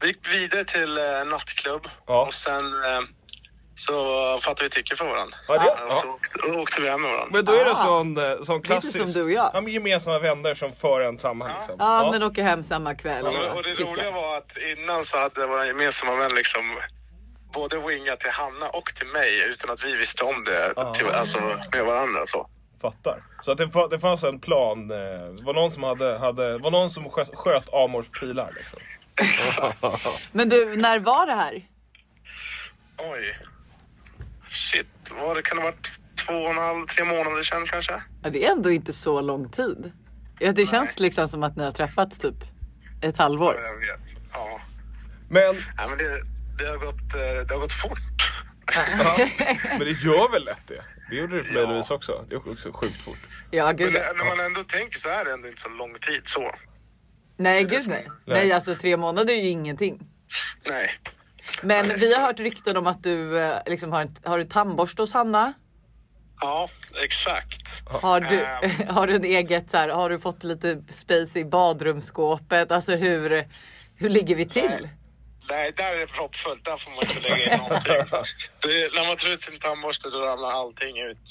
Vi gick vidare till en nattklubb. Ja. Och sen så fattade vi tycke för varandra. Ja, det- Och så åkte, åkte vi hem med varandra. Men då är det Ah. sån, eh, sån klassisk... som du och jag. Ja, men gemensamma vänner som för en samman liksom. Ja, men åker hem samma kväll. Ja, men, och det roliga var att innan så hade våra gemensamma vän liksom både wingat till Hanna och till mig utan att vi visste om det till, alltså, med varandra. Så. Fattar. Så att det, det fanns en plan. eh, Det var någon som, hade, hade, var någon som sköt, sköt Amors pilar liksom. Men du, när var det här? Oj. Shit, vad det kan ha varit två och en halv, tre månader sedan kanske? Ja, det är ändå inte så lång tid. Ja, det känns liksom som att ni har träffats typ ett halvår. Jag vet. Ja. Men, Nej, men det, det, har gått, eh, det har gått fort. ja, men det gör väl lätt det? Det gjorde det för mig Ja. Louise också. Det gick också sjukt fort. Ja, Men gud. det, när man ändå tänker så är det ändå inte så lång tid så. Nej, gud nej. Nej, alltså tre månader är ju ingenting. Nej. Men vi har hört rykten om att du eh, liksom har, en, har du tandborste hos Hanna? Ja, exakt. Har du, Ehm. har du en eget så här, har du fått lite space i badrumsskåpet? Alltså hur, hur ligger vi till? Nej, där är det proppfullt. Där får man inte lägga in någonting. Det är, när man tar ut sin tandborste då ramlar allting ut.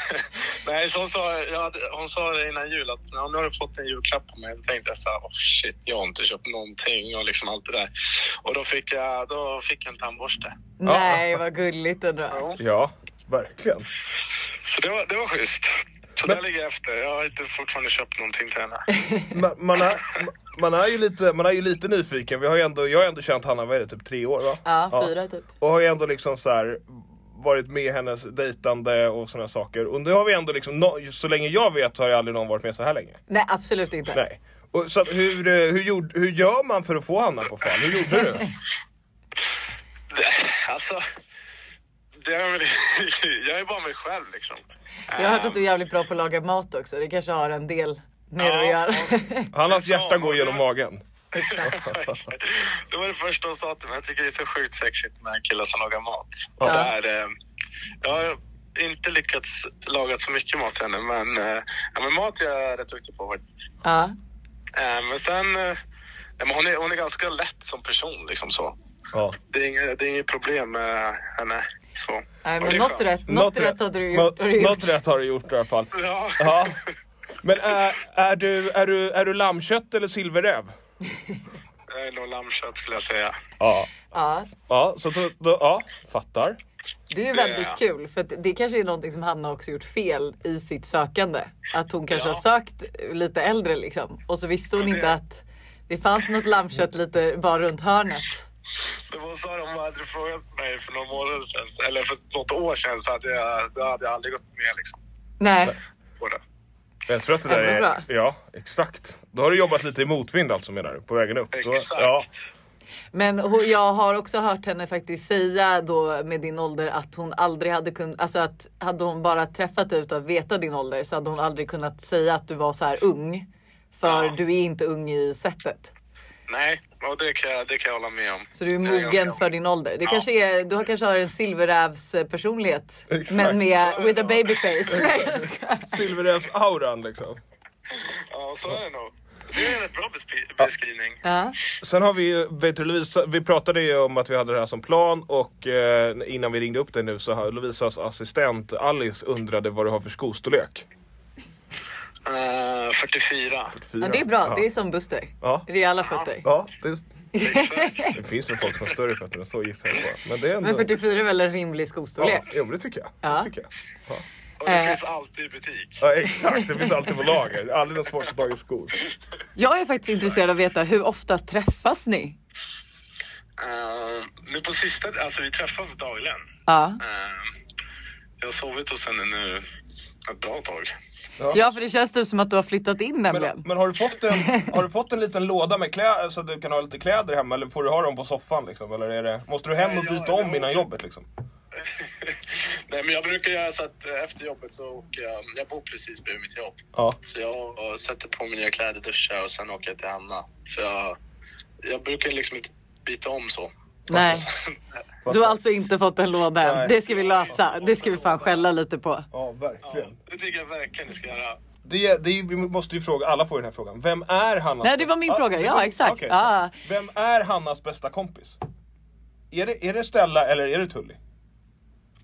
Nej, så hon sa, jag hade, hon sa det innan jul att ja, nu har du fått en julklapp på mig. Då tänkte jag så här, oh shit, jag har inte köpt någonting och liksom allt det där. Och då fick jag, då fick jag en tandborste. Nej, vad gulligt ändå. Ja. Ja, verkligen. Så det var, det var schysst. Så där ligger jag efter. Jag har inte fortfarande köpt någonting till henne. Man, man, är, man, är ju lite, man är ju lite nyfiken. Vi har ju ändå, jag har ändå känt Hanna, vad är det, typ tre år va? Ja, fyra typ. Och har ju ändå liksom så här. Varit med hennes dejtande och sådana saker. Och det har vi ändå liksom, nå- så länge jag vet så har ju aldrig någon varit med så här länge. Nej absolut inte. Nej. Och så hur, eh, hur, gjorde, hur gör man för att få Hanna på fall? Hur gjorde du? Alltså, det är väl, jag är bara mig själv liksom. Jag har hört att du är jävligt bra på att laga mat också. Det kanske har en del med det att göra. Hannas hjärta går genom magen. det var det första hon sa till mig. Jag tycker det är så sjukt sexigt med en kille som lagar mat. Ja. Det är, eh, jag har inte lyckats laga så mycket mat ännu, men, eh, ja, men mat är jag rätt duktig på faktiskt. Ja. Eh, Men sen, eh, ja, men hon, är, hon är ganska lätt som person liksom så. Ja. Det är inget, det är inget problem med henne. Så. Nej Och men något rätt, något rätt har du gjort. Har du Något, gjort. något rätt har du gjort i alla fall. Ja. Ja. Men är, är, du, är, du, är du lammkött eller silverräv? Är nog lammkött skulle jag säga. Ja. Ja, Ja, så då, då, ja, fattar. det är väldigt kul för det kanske är någonting som Hanna också gjort fel i sitt sökande. Att hon kanske Ja. har sökt lite äldre liksom och så visste hon Ja, det- inte att det fanns något lammkött lite bara runt hörnet. Det var så de hade frågat mig för några månader sedan, eller för något år sedan, så hade jag, då hade jag aldrig gått med liksom, Nej, på det. Jag tror att det där är... bra. Ja, exakt. Då har du jobbat lite i motvind alltså menar du, på vägen upp? Exakt. ja. men jag har också hört henne faktiskt säga då med din ålder att hon aldrig hade kunnat, alltså att hade hon bara träffat dig utan att veta din ålder så hade hon aldrig kunnat säga att du var så här ung. För Ja. du är inte ung i sättet. Nej, och det kan, jag, det kan jag hålla med om. Så du är mogen ganska- för din ålder. Det Ja. kanske är, du har kanske har en silverrävs personlighet. Exakt. Men med, är with a. Nej, jag skojar. Silverrävs-auran liksom. Ja, så är det nog. Det är en bra beskri- beskrivning. ja. Sen har vi ju, vet du Lovisa, vi pratade ju om att vi hade det här som plan och eh, innan vi ringde upp dig nu så har Lovisas assistent Alice undrade vad du har för skostorlek. Eh, 44. ja det är bra, Ja. det är som Buster. Ja. Rejäla fötter. Ja, det, det finns väl folk som har större fötter än så gissar jag på. Men det är ändå... Men 44 är väl en rimlig Ja, skostorlek? jo, men det tycker jag. Ja. Det tycker jag. Ja. Och det Eh. finns alltid i butik. ja, exakt. Det finns alltid på lager. Aldrig något svårt att få tag i skor. Jag är faktiskt intresserad av att veta hur ofta träffas ni? Eh, nu på sista, alltså vi träffas dagligen. Ja. Eh, jag har sovit hos henne nu ett bra tag. Ja för det känns typ som att du har flyttat in nämligen. Men, men har, du fått en, har du fått en liten låda med kläder så att du kan ha lite kläder hemma eller får du ha dem på soffan liksom? Eller är det, måste du hem och Ja, byta ja, om ja. innan jobbet liksom? Nej men jag brukar göra så att eh, efter jobbet så åker jag, jag bor precis bredvid mitt jobb. Ja. Så jag sätter på mig nya kläder, duschar och sen åker jag till Anna. Så jag, jag brukar liksom inte byta om så. Nej. Du har alltså inte fått en låda än. Det ska vi lösa. Det ska vi fan skälla lite på. Ja, verkligen. Det tycker jag verkligen ni ska göra. Det, det, vi måste ju fråga, alla får ju den här frågan. Vem är Hannas... Nej, det var min fråga. Ja, var- exakt. okej. Ja. Vem är Hannas bästa kompis? Är det, är det Stella eller är det Tully?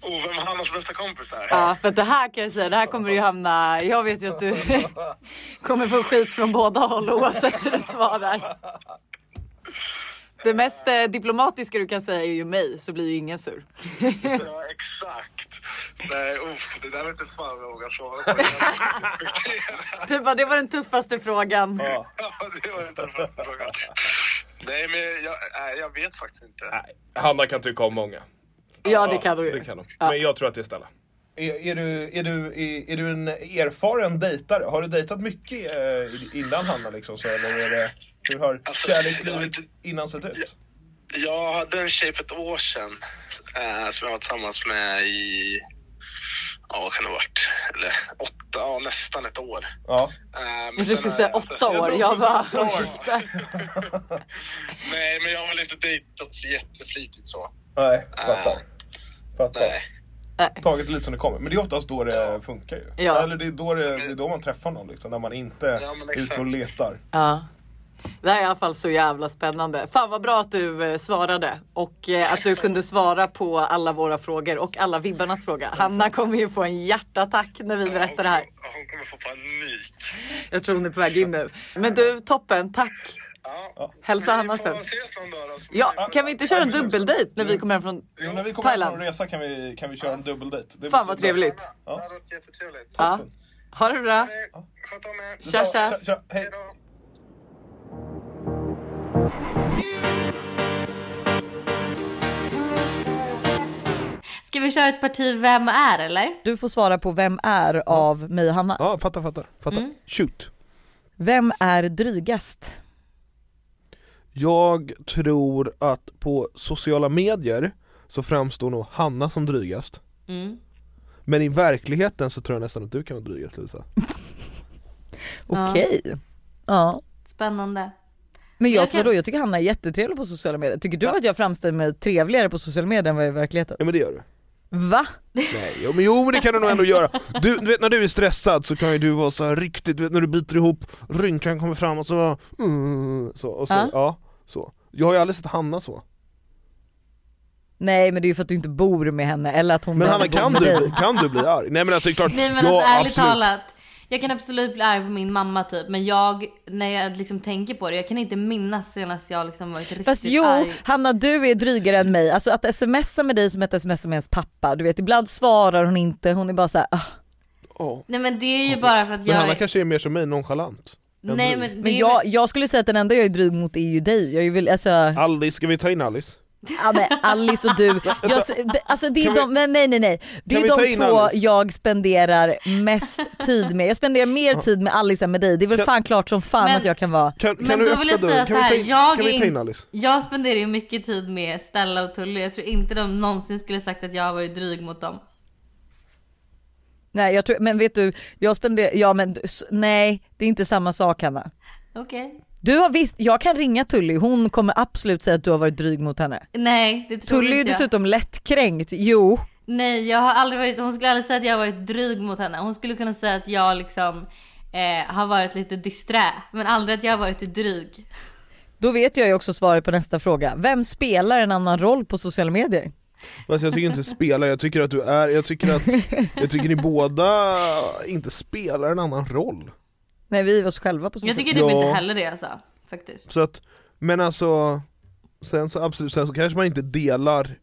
Oh, vem är Hannas bästa kompis här? Ja, för att det här kan jag säga, det här kommer ju hamna... Jag vet ju att du kommer få skit från båda håll oavsett hur du svarar. Det mest eh, diplomatiska du kan säga är ju mig, så blir ju ingen sur. Ja, exakt. Nej, oh, det där vet inte fan jag vågar svara på. Du bara, det var den tuffaste frågan. Ja. det var inte den första frågan. Nej, men jag, nej, jag vet faktiskt inte. Nej, Hanna kan tycka om många. Ja, det kan du Det kan hon. Ja. Men jag tror att det är Stella. Är, är, du, är, du, är, är du en erfaren dejtare? Har du dejtat mycket eh, innan Hanna liksom? Så, eller är det, hur har Alltså, kärlekslivet jag- innan sett ut? Jag hade en tjej för ett år sedan eh, som jag var tillsammans med i, ja vad kan det ha varit, eller åtta, ja nästan ett år. Ja. Eh, men Jag skulle säga jag- alltså- åtta jag år. Jag också bara, ursäkta. Nej, men jag har väl inte dejtat så jätteflitigt så. Nej, fattar. Fattar. Nej. Tagit lite som det kommer. Men det är oftast då det funkar ju. Ja. Eller det är, då det, det är då man träffar någon liksom. När man inte Ja, är ute och letar. Ja. Det här är i alla fall så jävla spännande. Fan vad bra att du eh, svarade och eh, att du kunde svara på alla våra frågor och alla vibbarnas fråga. Hanna kommer ju få en hjärtattack när vi berättar det här. Hon, kommer få panik. Jag tror hon är på väg in nu. Men du, toppen, tack. Ja. Hälsa Hanna sen. då. så- Ja, kan vi inte köra en dubbeldejt när vi kommer hem från Jo, när vi kommer hem Thailand? från resa kan vi, kan vi köra en dubbeldejt. Fan vad trevligt. Det hade varit jättetrevligt. Ja. Ha det bra. Sköt om er. Tja tja. Tja, tja, hej. Ska vi köra ett parti Vem är eller? Du får svara på vem är av mig och Hanna. Ja, fattar, fattar, fattar. Mm. Shoot. Vem är drygast? Jag tror att på sociala medier så framstår nog Hanna som drygast. Mm. Men i verkligheten så tror jag nästan att du kan vara drygast Lovisa. Ja. Okej. Ja. Spännande. Men jag, Jag kan- vadå, jag tycker Hanna är jättetrevlig på sociala medier. Tycker du att jag framställer mig trevligare på sociala medier än vad jag är i verkligheten? Ja men det gör du. Va? Nej, jo men, jo men det kan du nog ändå göra. Du, du vet när du är stressad så kan ju du vara så här riktigt, du vet när du biter ihop, rynkan kommer fram och så mm, så, och så, Ja. ja. så. Jag har ju aldrig sett Hanna så. Nej men det är ju för att du inte bor med henne eller att hon Men Hanna kan du, bli, kan du bli arg? Nej men alltså det är klart, Nej men ja, alltså ärligt absolut. talat. Jag kan absolut bli arg på min mamma typ men jag, när jag liksom tänker på det, jag kan inte minnas senast jag liksom varit riktigt Fast jo, arg. Hanna du är drygare än mig. Alltså att smsa med dig som att smsa med ens pappa. Du vet ibland svarar hon inte, hon är bara såhär ah. Ja. Nej men det är ju bara för att Men jag Hanna är... kanske är mer som mig, nonchalant. Nej men Men jag, jag skulle säga att den enda jag är dryg mot är ju dig. Jag är väl, alltså, Alice, ska vi ta in Alice? Ja, men Alice och du. Jag, det- alltså det är de, men nej nej nej. Det är de två Alice? jag spenderar mest tid med. Jag spenderar mer tid med Alice än med dig. Det är väl Kan- fan klart som fan Men- att jag kan vara. Kan, kan Men du då vill jag säga Kan vi så ta här, in, jag in? Jag spenderar ju mycket tid med Stella och Tully. Jag tror inte de någonsin skulle sagt att jag har varit dryg mot dem. Nej jag tror, men vet du, jag spenderar, ja men nej det är inte samma sak Hanna. Okej. Du har visst, jag kan ringa Tully, hon kommer absolut säga att du har varit dryg mot henne. Nej det tror Tully är inte jag. dessutom lättkränkt, jo. Nej jag har aldrig varit, hon skulle aldrig säga att jag har varit dryg mot henne. Hon skulle kunna säga att jag liksom eh, har varit lite disträ. Men aldrig att jag har varit dryg. Då vet jag ju också svaret på nästa fråga. Vem spelar en annan roll på sociala medier? Fast jag tycker inte spela, jag tycker att du är, jag tycker att, jag tycker ni båda inte spelar en annan roll. Nej vi är oss själva på Jag sociala tycker typ Ja. inte heller det alltså. Faktiskt. Så att, men alltså, sen så absolut, sen så kanske man inte delar, förstår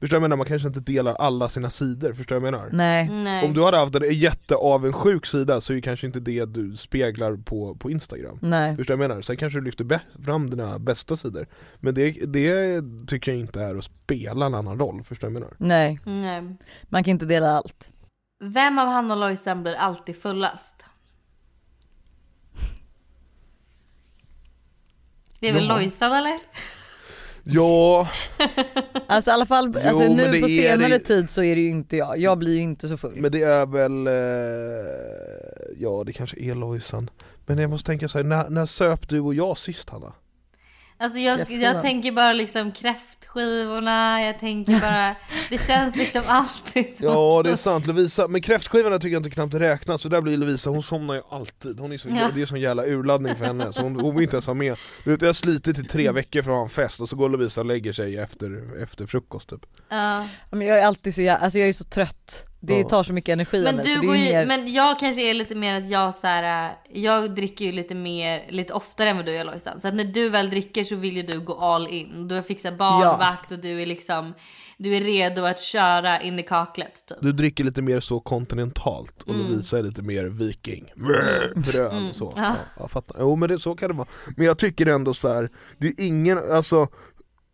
du vad jag menar? Man kanske inte delar alla sina sidor, förstår du vad jag menar? Nej. Nej. Om du hade haft en jätteavundsjuk sida så är det kanske inte det du speglar på, på instagram Nej. Förstår du vad jag menar? Sen kanske du lyfter bä- fram dina bästa sidor Men det, det tycker jag inte är att spela en annan roll, förstår du vad jag menar? Nej, Nej. man kan inte dela allt. Vem av Hanna och Lojsan blir alltid fullast? Det är väl Ja. Lojsan eller? Ja, Alltså i alla fall, Jo, alltså, men nu på senare det- tid så är det ju inte jag. Jag blir ju inte så full. men det är väl, eh, ja det kanske är Lojsan Men jag måste tänka så här, när, när söp du och jag sist Hanna? Alltså jag, jag tänker bara liksom kräftskivorna, jag tänker bara, det känns liksom alltid som Ja det är sant, Lovisa, men kräftskivorna tycker jag inte knappt räknas så där blir Lovisa, hon somnar ju alltid, hon är så, Ja. det är sån jävla urladdning för henne så hon, hon vill inte ens ha med. Du vet jag har slitit i tre veckor för att ha en fest och så går Lovisa och lägger sig efter, efter frukost typ. Ja. Men jag är alltid så, jag, alltså jag är så trött. Det Ja. tar så mycket energi Men du går ju, mer... men jag kanske är lite mer att jag så här, äh, jag dricker ju lite mer, lite oftare än vad du gör Lojsan. Så att när du väl dricker så vill ju du gå all in. Du har fixat barnvakt och du är liksom, du är redo att köra in i kaklet typ. Du dricker lite mer så kontinentalt och Mm. Lovisa är lite mer viking, bröd Mm. så Ja. ja. jag fattar, jo men det, så kan det vara Men jag tycker ändå så här, det är ingen, alltså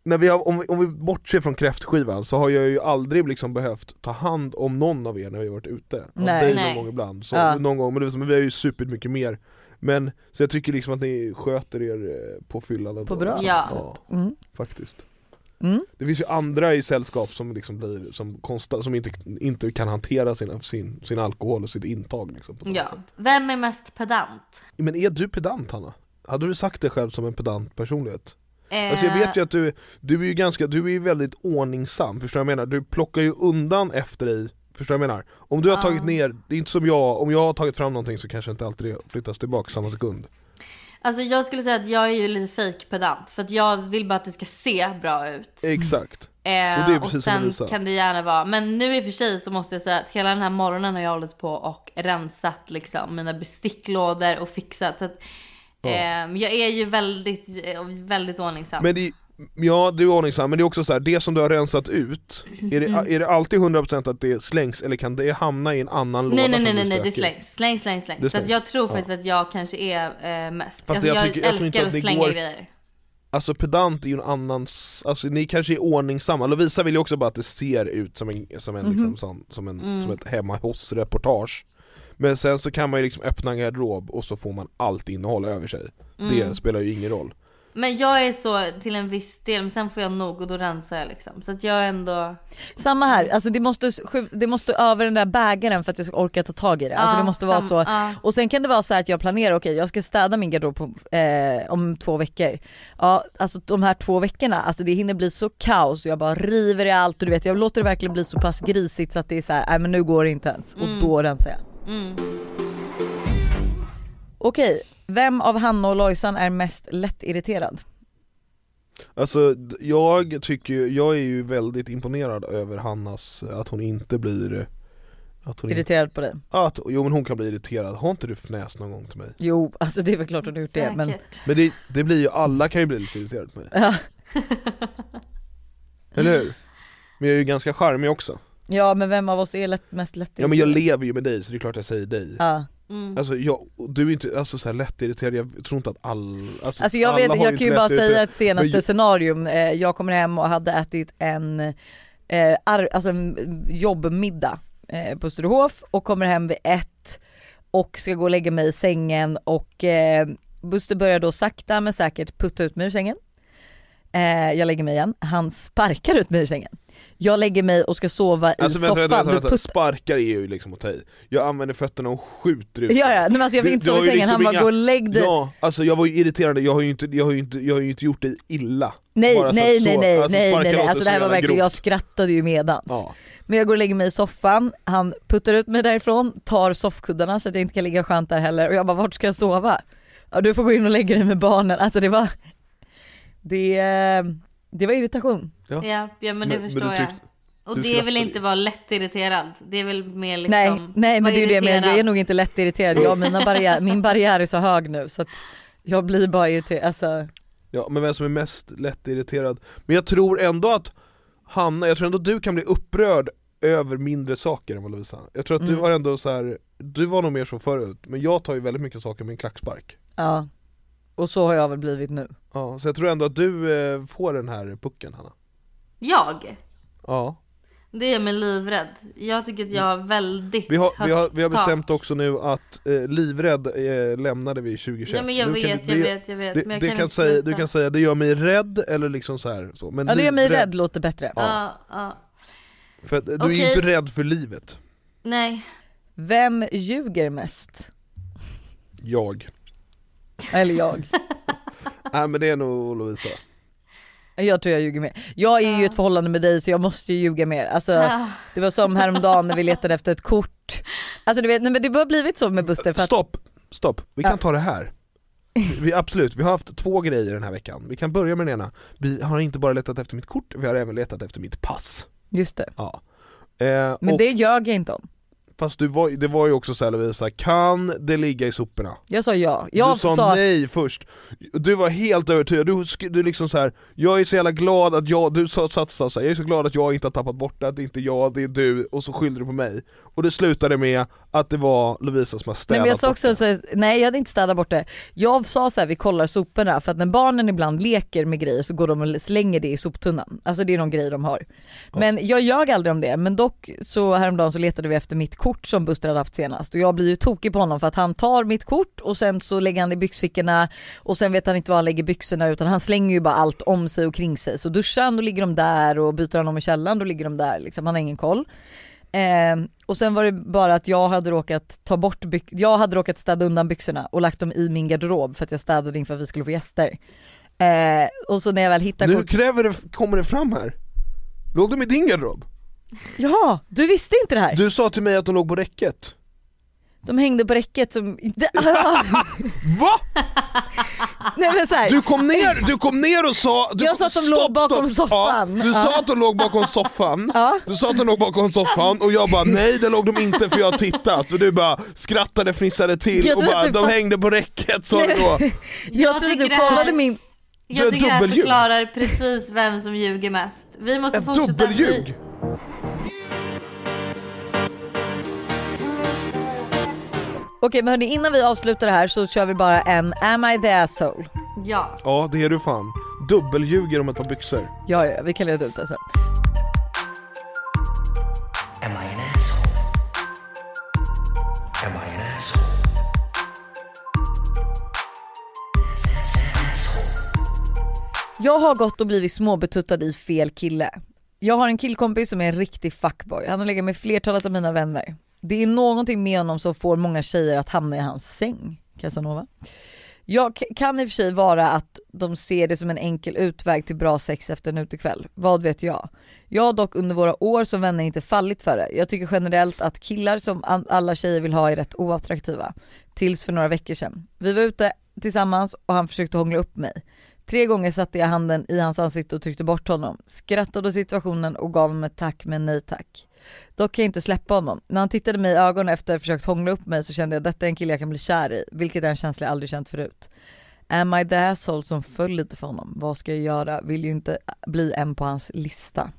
när vi har, om, vi, om vi bortser från kräftskivan så har jag ju aldrig liksom behövt ta hand om någon av er när vi har varit ute Nej. dig Nej. någon gång ibland, så, Ja. någon gång, men, det men vi har ju supit mycket mer Men, så jag tycker liksom att ni sköter er eh, på fyllan. På bra Ja. ja Mm. faktiskt Mm. det finns ju andra i sällskap som liksom blir, som, konstant, som inte, inte kan hantera sina, sin, sin alkohol och sitt intag liksom, Ja. sätt. Vem är mest pedant? Men är du pedant Hanna? Hade du sagt dig själv som en pedant personlighet? Eh, Alltså jag vet ju att du, du är ju ganska, du är ju väldigt ordningsam, förstår du vad jag menar? Du plockar ju undan efter dig, förstår du vad jag menar? Om du har Ja. tagit ner, det är inte som jag, om jag har tagit fram någonting så kanske inte alltid det flyttas tillbaka samma sekund Alltså jag skulle säga att jag är ju lite fake pedant för att jag vill bara att det ska se bra ut. Exakt Eh, Och det är precis som sen Lovisa. kan det gärna vara, men nu i och för sig så måste jag säga att hela den här morgonen har jag hållit på och rensat liksom mina besticklådor och fixat. Så att, Ja. eh, jag är ju väldigt, väldigt ordningsam. Men det, ja du är ordningsam, men det är också så här, det som du har rensat ut, är det, Mm. är det alltid 100% att det slängs eller kan det hamna i en annan låda nej nej nej nej, det slängs, slängs, slängs, slängs. Så jag tror Ja. faktiskt att jag kanske är eh, mest. Alltså, jag jag, tycker- jag älskar att att slänga går- grejer. Alltså pedant är ju en annans, alltså ni kanske är ordningsamma, Lovisa vill ju också bara att det ser ut som en, som en, liksom, sån, som en Mm. som ett hemma hos reportage Men sen så kan man ju liksom öppna en garderob och så får man allt innehåll över sig Mm. Det spelar ju ingen roll Men jag är så till en viss del, men sen får jag nog och då rensar jag liksom. Så att jag är ändå... Samma här, alltså det måste, det måste över den där bägaren för att jag ska orka ta tag i det. Alltså det måste vara så. ja. Och sen kan det vara så här att jag planerar, okej jag ska städa min garderob på, eh, om två veckor. Ja alltså de här två veckorna, alltså det hinner bli så kaos och jag bara river i allt och du vet jag låter det verkligen bli så pass grisigt så att det är så här, nej men nu går det inte ens. Och då rensar jag. Mm. Okej, vem av Hanna och Lojsan är mest lättirriterad? Alltså jag tycker ju, jag är ju väldigt imponerad över Hannas, att hon inte blir att hon inte, Irriterad på dig? att, Jo men hon kan bli irriterad, har inte du fnäst någon gång till mig? Jo, alltså det är väl klart hon har gjort det men. Men det, det blir ju, alla kan ju bli lite irriterade på mig, ja. eller hur? Men jag är ju ganska charmig också ja men vem av oss är lätt, mest lättirriterad? Ja men jag lever ju med dig så det är klart jag säger dig Ja. Mm. Alltså jag, du är inte alltså, så här lättirriterad, jag tror inte att all, alltså, Alltså jag alla vet, har jag kan ju bara säga ett senaste Men scenarium. Eh, jag kommer hem och hade ätit en eh, ar- alltså en jobbmiddag eh, på Sturehof och kommer hem vid ett och ska gå och lägga mig i sängen och eh, Buster börjar då sakta men säkert putta ut mig ur sängen. Eh, jag lägger mig igen, han sparkar ut mig ur sängen. Jag lägger mig och ska sova i Alltså vänta, soffan. vänta, vänta, vänta. puttar- sparkar är ju liksom att ta i Jag använder fötterna och skjuter ut Ja ja, nej, men alltså jag fick inte sova i sängen, han liksom bara inga- gå och lägg dig. Ja, alltså jag var ju irriterande, jag har ju inte, jag har inte, jag har inte gjort dig illa Nej Bara nej nej nej alltså nej nej, nej. alltså det här var verkligen, jag skrattade ju medans. Ja, Men jag går och lägger mig i soffan, han puttar ut mig därifrån, tar soffkuddarna så att jag inte kan ligga skönt där heller och jag bara vart ska jag sova? Ja du får gå in och lägga dig med barnen, alltså det var Det, det var irritation. Ja. Ja, ja men det Men- men förstår du jag. Och du det är väl inte vara lättirriterad. Det är väl mer liksom... nej, nej men det är ju det jag menar, jag är nog inte lätt irriterad, jag, mina barriär, min barriär är så hög nu så att jag blir bara irriterad, alltså ja, men vem som är mest lättirriterad Men jag tror ändå att Hanna, jag tror ändå du kan bli upprörd över mindre saker än vad Lovisa Jag tror att du Mm. har ändå så här. du var nog mer så förut, men jag tar ju väldigt mycket saker med en klackspark ja. Och så har jag väl blivit nu. Ja, så jag tror ändå att du eh, får den här pucken Hanna Jag? Ja, Det är mig livrädd. Jag tycker att jag har väldigt vi har, vi har, högt vi har tak. bestämt också nu att eh, livrädd eh, lämnade vi 2021 Ja men jag vet, du- jag det- vet, jag vet. Det, men jag det kan, kan säga, du kan säga det gör mig rädd eller liksom så här så. Men Ja det gör mig rädd låter bättre. Ja, ja. För att du är Okej. ju inte rädd för livet Nej. Vem ljuger mest? Jag Eller jag. Nej men det är nog Lovisa Jag tror jag ljuger mer. Jag är ju i ett förhållande med dig så jag måste ju ljuga mer. Alltså Ja. det var som häromdagen när vi letade efter ett kort. Alltså du vet, nej, men det har blivit så med Buster för att, Stopp, stopp, vi kan Ja. ta det här vi, Absolut, vi har haft två grejer den här veckan Vi kan börja med den ena Vi har inte bara letat efter mitt kort, vi har även letat efter mitt pass just det. Ja eh, Men och, det ljög jag inte om. Fast du var, det var ju också såhär Lovisa, kan det ligga i soporna? Jag sa ja. Jag du sa, sa, nej först, du var helt övertygad, du, du liksom så här. jag är så jävla glad att jag, du sa, satt så här, jag är så glad att jag inte har tappat bort det, att det är inte jag, det är du, och så skyllde du på mig. Och det slutade med att det var Lovisa som har nej städat men jag sa bort också det. så nej jag hade inte städat bort det. Jag sa så här, vi kollar soporna för att när barnen ibland leker med grejer så går de och slänger det i soptunnan. Alltså det är någon grej de har. Men jag ljög aldrig om det, men dock så häromdagen så letade vi efter mitt kort som Buster hade haft senast och jag blir ju tokig på honom för att han tar mitt kort och sen så lägger han det i byxfickorna och sen vet han inte var han lägger byxorna utan han slänger ju bara allt om sig och kring sig. Så duschar han då ligger de där och byter han om i källaren då ligger de där liksom, han har ingen koll. Eh, och sen var det bara att jag hade råkat ta bort jag hade råkat städa undan byxorna och lagt dem i min garderob för att jag städade inför att vi skulle få gäster. Eh, och så när jag väl hittar Nu kräver det, kommer det fram här. Låg de i din garderob? Ja, du visste inte det här? Du sa till mig att de låg på räcket. De hängde på räcket som... Va? Nej men så här. Du kom ner, du kom ner och sa... Du, Jag sa att de låg bakom soffan. Ja, du sa att de låg bakom soffan, Ja. du sa att de låg bakom soffan och jag bara nej det låg de inte för jag har tittat och du bara skrattade, fnissade till Jag och bara de hängde på räcket sa du då. Jag, Jag tror att tycker du här- kollade min... Jag tycker det här förklarar precis vem som ljuger mest. Vi måste Ett fortsätta. dubbelljug! Okej men hörni innan vi avslutar det här så kör vi bara en Am I the asshole? Ja. Ja det är du fan. dubbelljuger om ett par byxor. Ja, ja, vi kan reda ut det sen. Am I an asshole? Am I an asshole? Asshole. Jag har gått och blivit småbetuttad i fel kille. Jag har en killkompis som är en riktig fuckboy. Han har legat med flertalet av mina vänner. Det är någonting med honom som får många tjejer att hamna i hans säng. Casanova. Jag kan i och för sig vara att de ser det som en enkel utväg till bra sex efter en utekväll. Vad vet jag? Jag har dock under våra år som vänner inte fallit för det. Jag tycker generellt att killar som alla tjejer vill ha är rätt oattraktiva. Tills för några veckor sedan. Vi var ute tillsammans och han försökte hångla upp mig. Tre gånger satte jag handen i hans ansikte och tryckte bort honom, skrattade åt situationen och gav honom ett tack men nej tack. Dock kan jag inte släppa honom. När han tittade mig i ögonen efter att ha försökt hångla upp mig så kände jag att detta är en kille jag kan bli kär i, vilket är en känsla jag aldrig känt förut. Am I the asshole som föll lite för honom? Vad ska jag göra? Vill ju inte bli en på hans lista.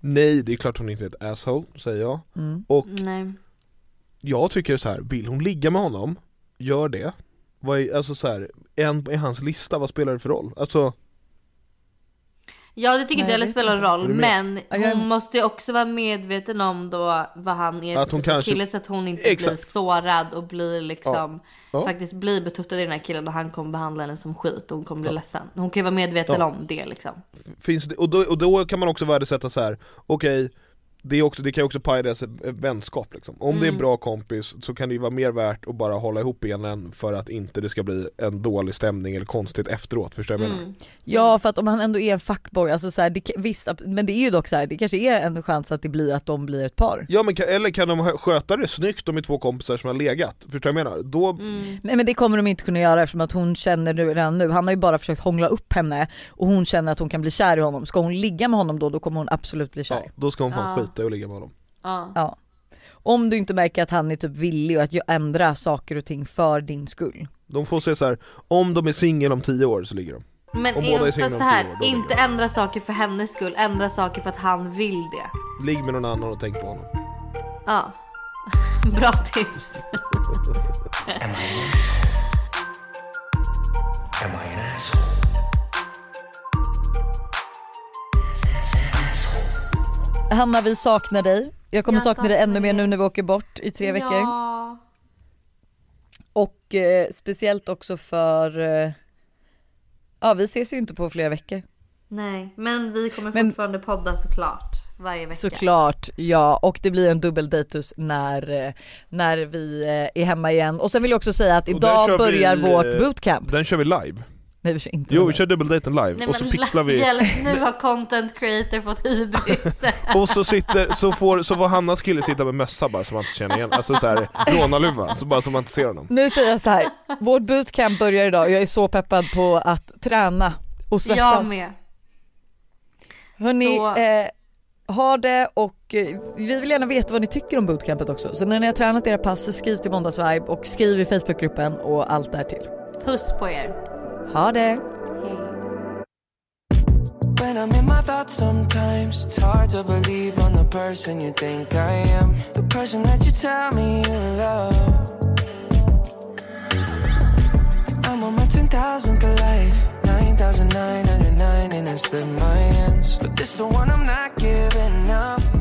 Nej, det är klart hon inte är ett asshole, säger jag. Mm. Och Nej. jag tycker så här, vill hon ligga med honom, gör det. Vad är, alltså så här, en i hans lista, vad spelar det för roll? Alltså, Ja det tycker Nej, inte jag heller spelar vet roll men Ja, är hon måste ju också vara medveten om då vad han är Att för hon typ av kanske- kille så att hon inte Exakt. blir sårad och blir liksom Ja. faktiskt blir betuttad i den här killen och han kommer behandla henne som skit och hon kommer bli ledsen. Hon kan ju vara medveten Ja. om det liksom. finns det, och, då, och då kan man också värdesätta så här. okej det, är också, det kan ju också paja deras vänskap liksom. Om det är en Mm. bra kompis så kan det ju vara mer värt att bara hålla ihop benen för att inte det ska bli en dålig stämning eller konstigt efteråt, förstår du vad jag menar? Mm. Ja för att om han ändå är en fuckboy, alltså så här, det, visst, men det är ju dock så här, det kanske är en chans att det blir att de blir ett par. Ja men eller kan de sköta det snyggt de är två kompisar som har legat? Förstår du vad jag menar? Då, Mm. Nej men det kommer de inte kunna göra eftersom att hon känner nu, redan nu, han har ju bara försökt hångla upp henne och hon känner att hon kan bli kär i honom. Ska hon ligga med honom då, då kommer hon absolut bli kär. ja, då ska hon fan Ja. skita i att ligga med honom. Ja. Ja. Om du inte märker att han är typ villig att ändra saker och ting för din skull. De får se så här. om de är singel om tio år så ligger de. Men Om båda är är, singlar fast så här, år, inte ändra saker för hennes skull, ändra saker för att han vill det. Ligg med någon annan och tänk på honom. Ja. Bra tips. Am I an asshole? Am I an asshole? Hanna vi saknar dig. Jag kommer Jag sakna dig ännu mer nu när vi åker bort i tre veckor. Ja. Och eh, speciellt också för, eh, ja vi ses ju inte på flera veckor. Nej, men vi kommer Men- fortfarande podda såklart. Varje vecka. Såklart, ja och det blir en dubbeldatus när, eh, när vi eh, är hemma igen. Och sen vill jag också säga att idag kör vi, börjar vårt eh, bootcamp. Den kör vi live. Nej vi kör inte Jo vi kör dubbeldaten live Nej och så pixlar vi hjälp, nu har content creator fått hybris. Och så sitter, så får, så får Hannas kille sitta med mössa bara som man inte känner igen, alltså såhär rånarluva, så bara så man inte ser honom Nu säger jag så här. vårt bootcamp börjar idag och jag är så peppad på att träna och svettas. jag med. Hörni, Så- eh, ha det och eh, vi vill gärna veta vad ni tycker om bootcampet också. Så när ni har tränat era pass, skriv till Måndagsvibe och skriv i Facebookgruppen och allt där till. Puss på er. Ha det! When I'm in my thoughts sometimes It's hard to believe I'm the person you think I am. The person that you tell me you love. I'm on my 10,000th life. 9,999 and I slip my hands But this the one I'm not giving up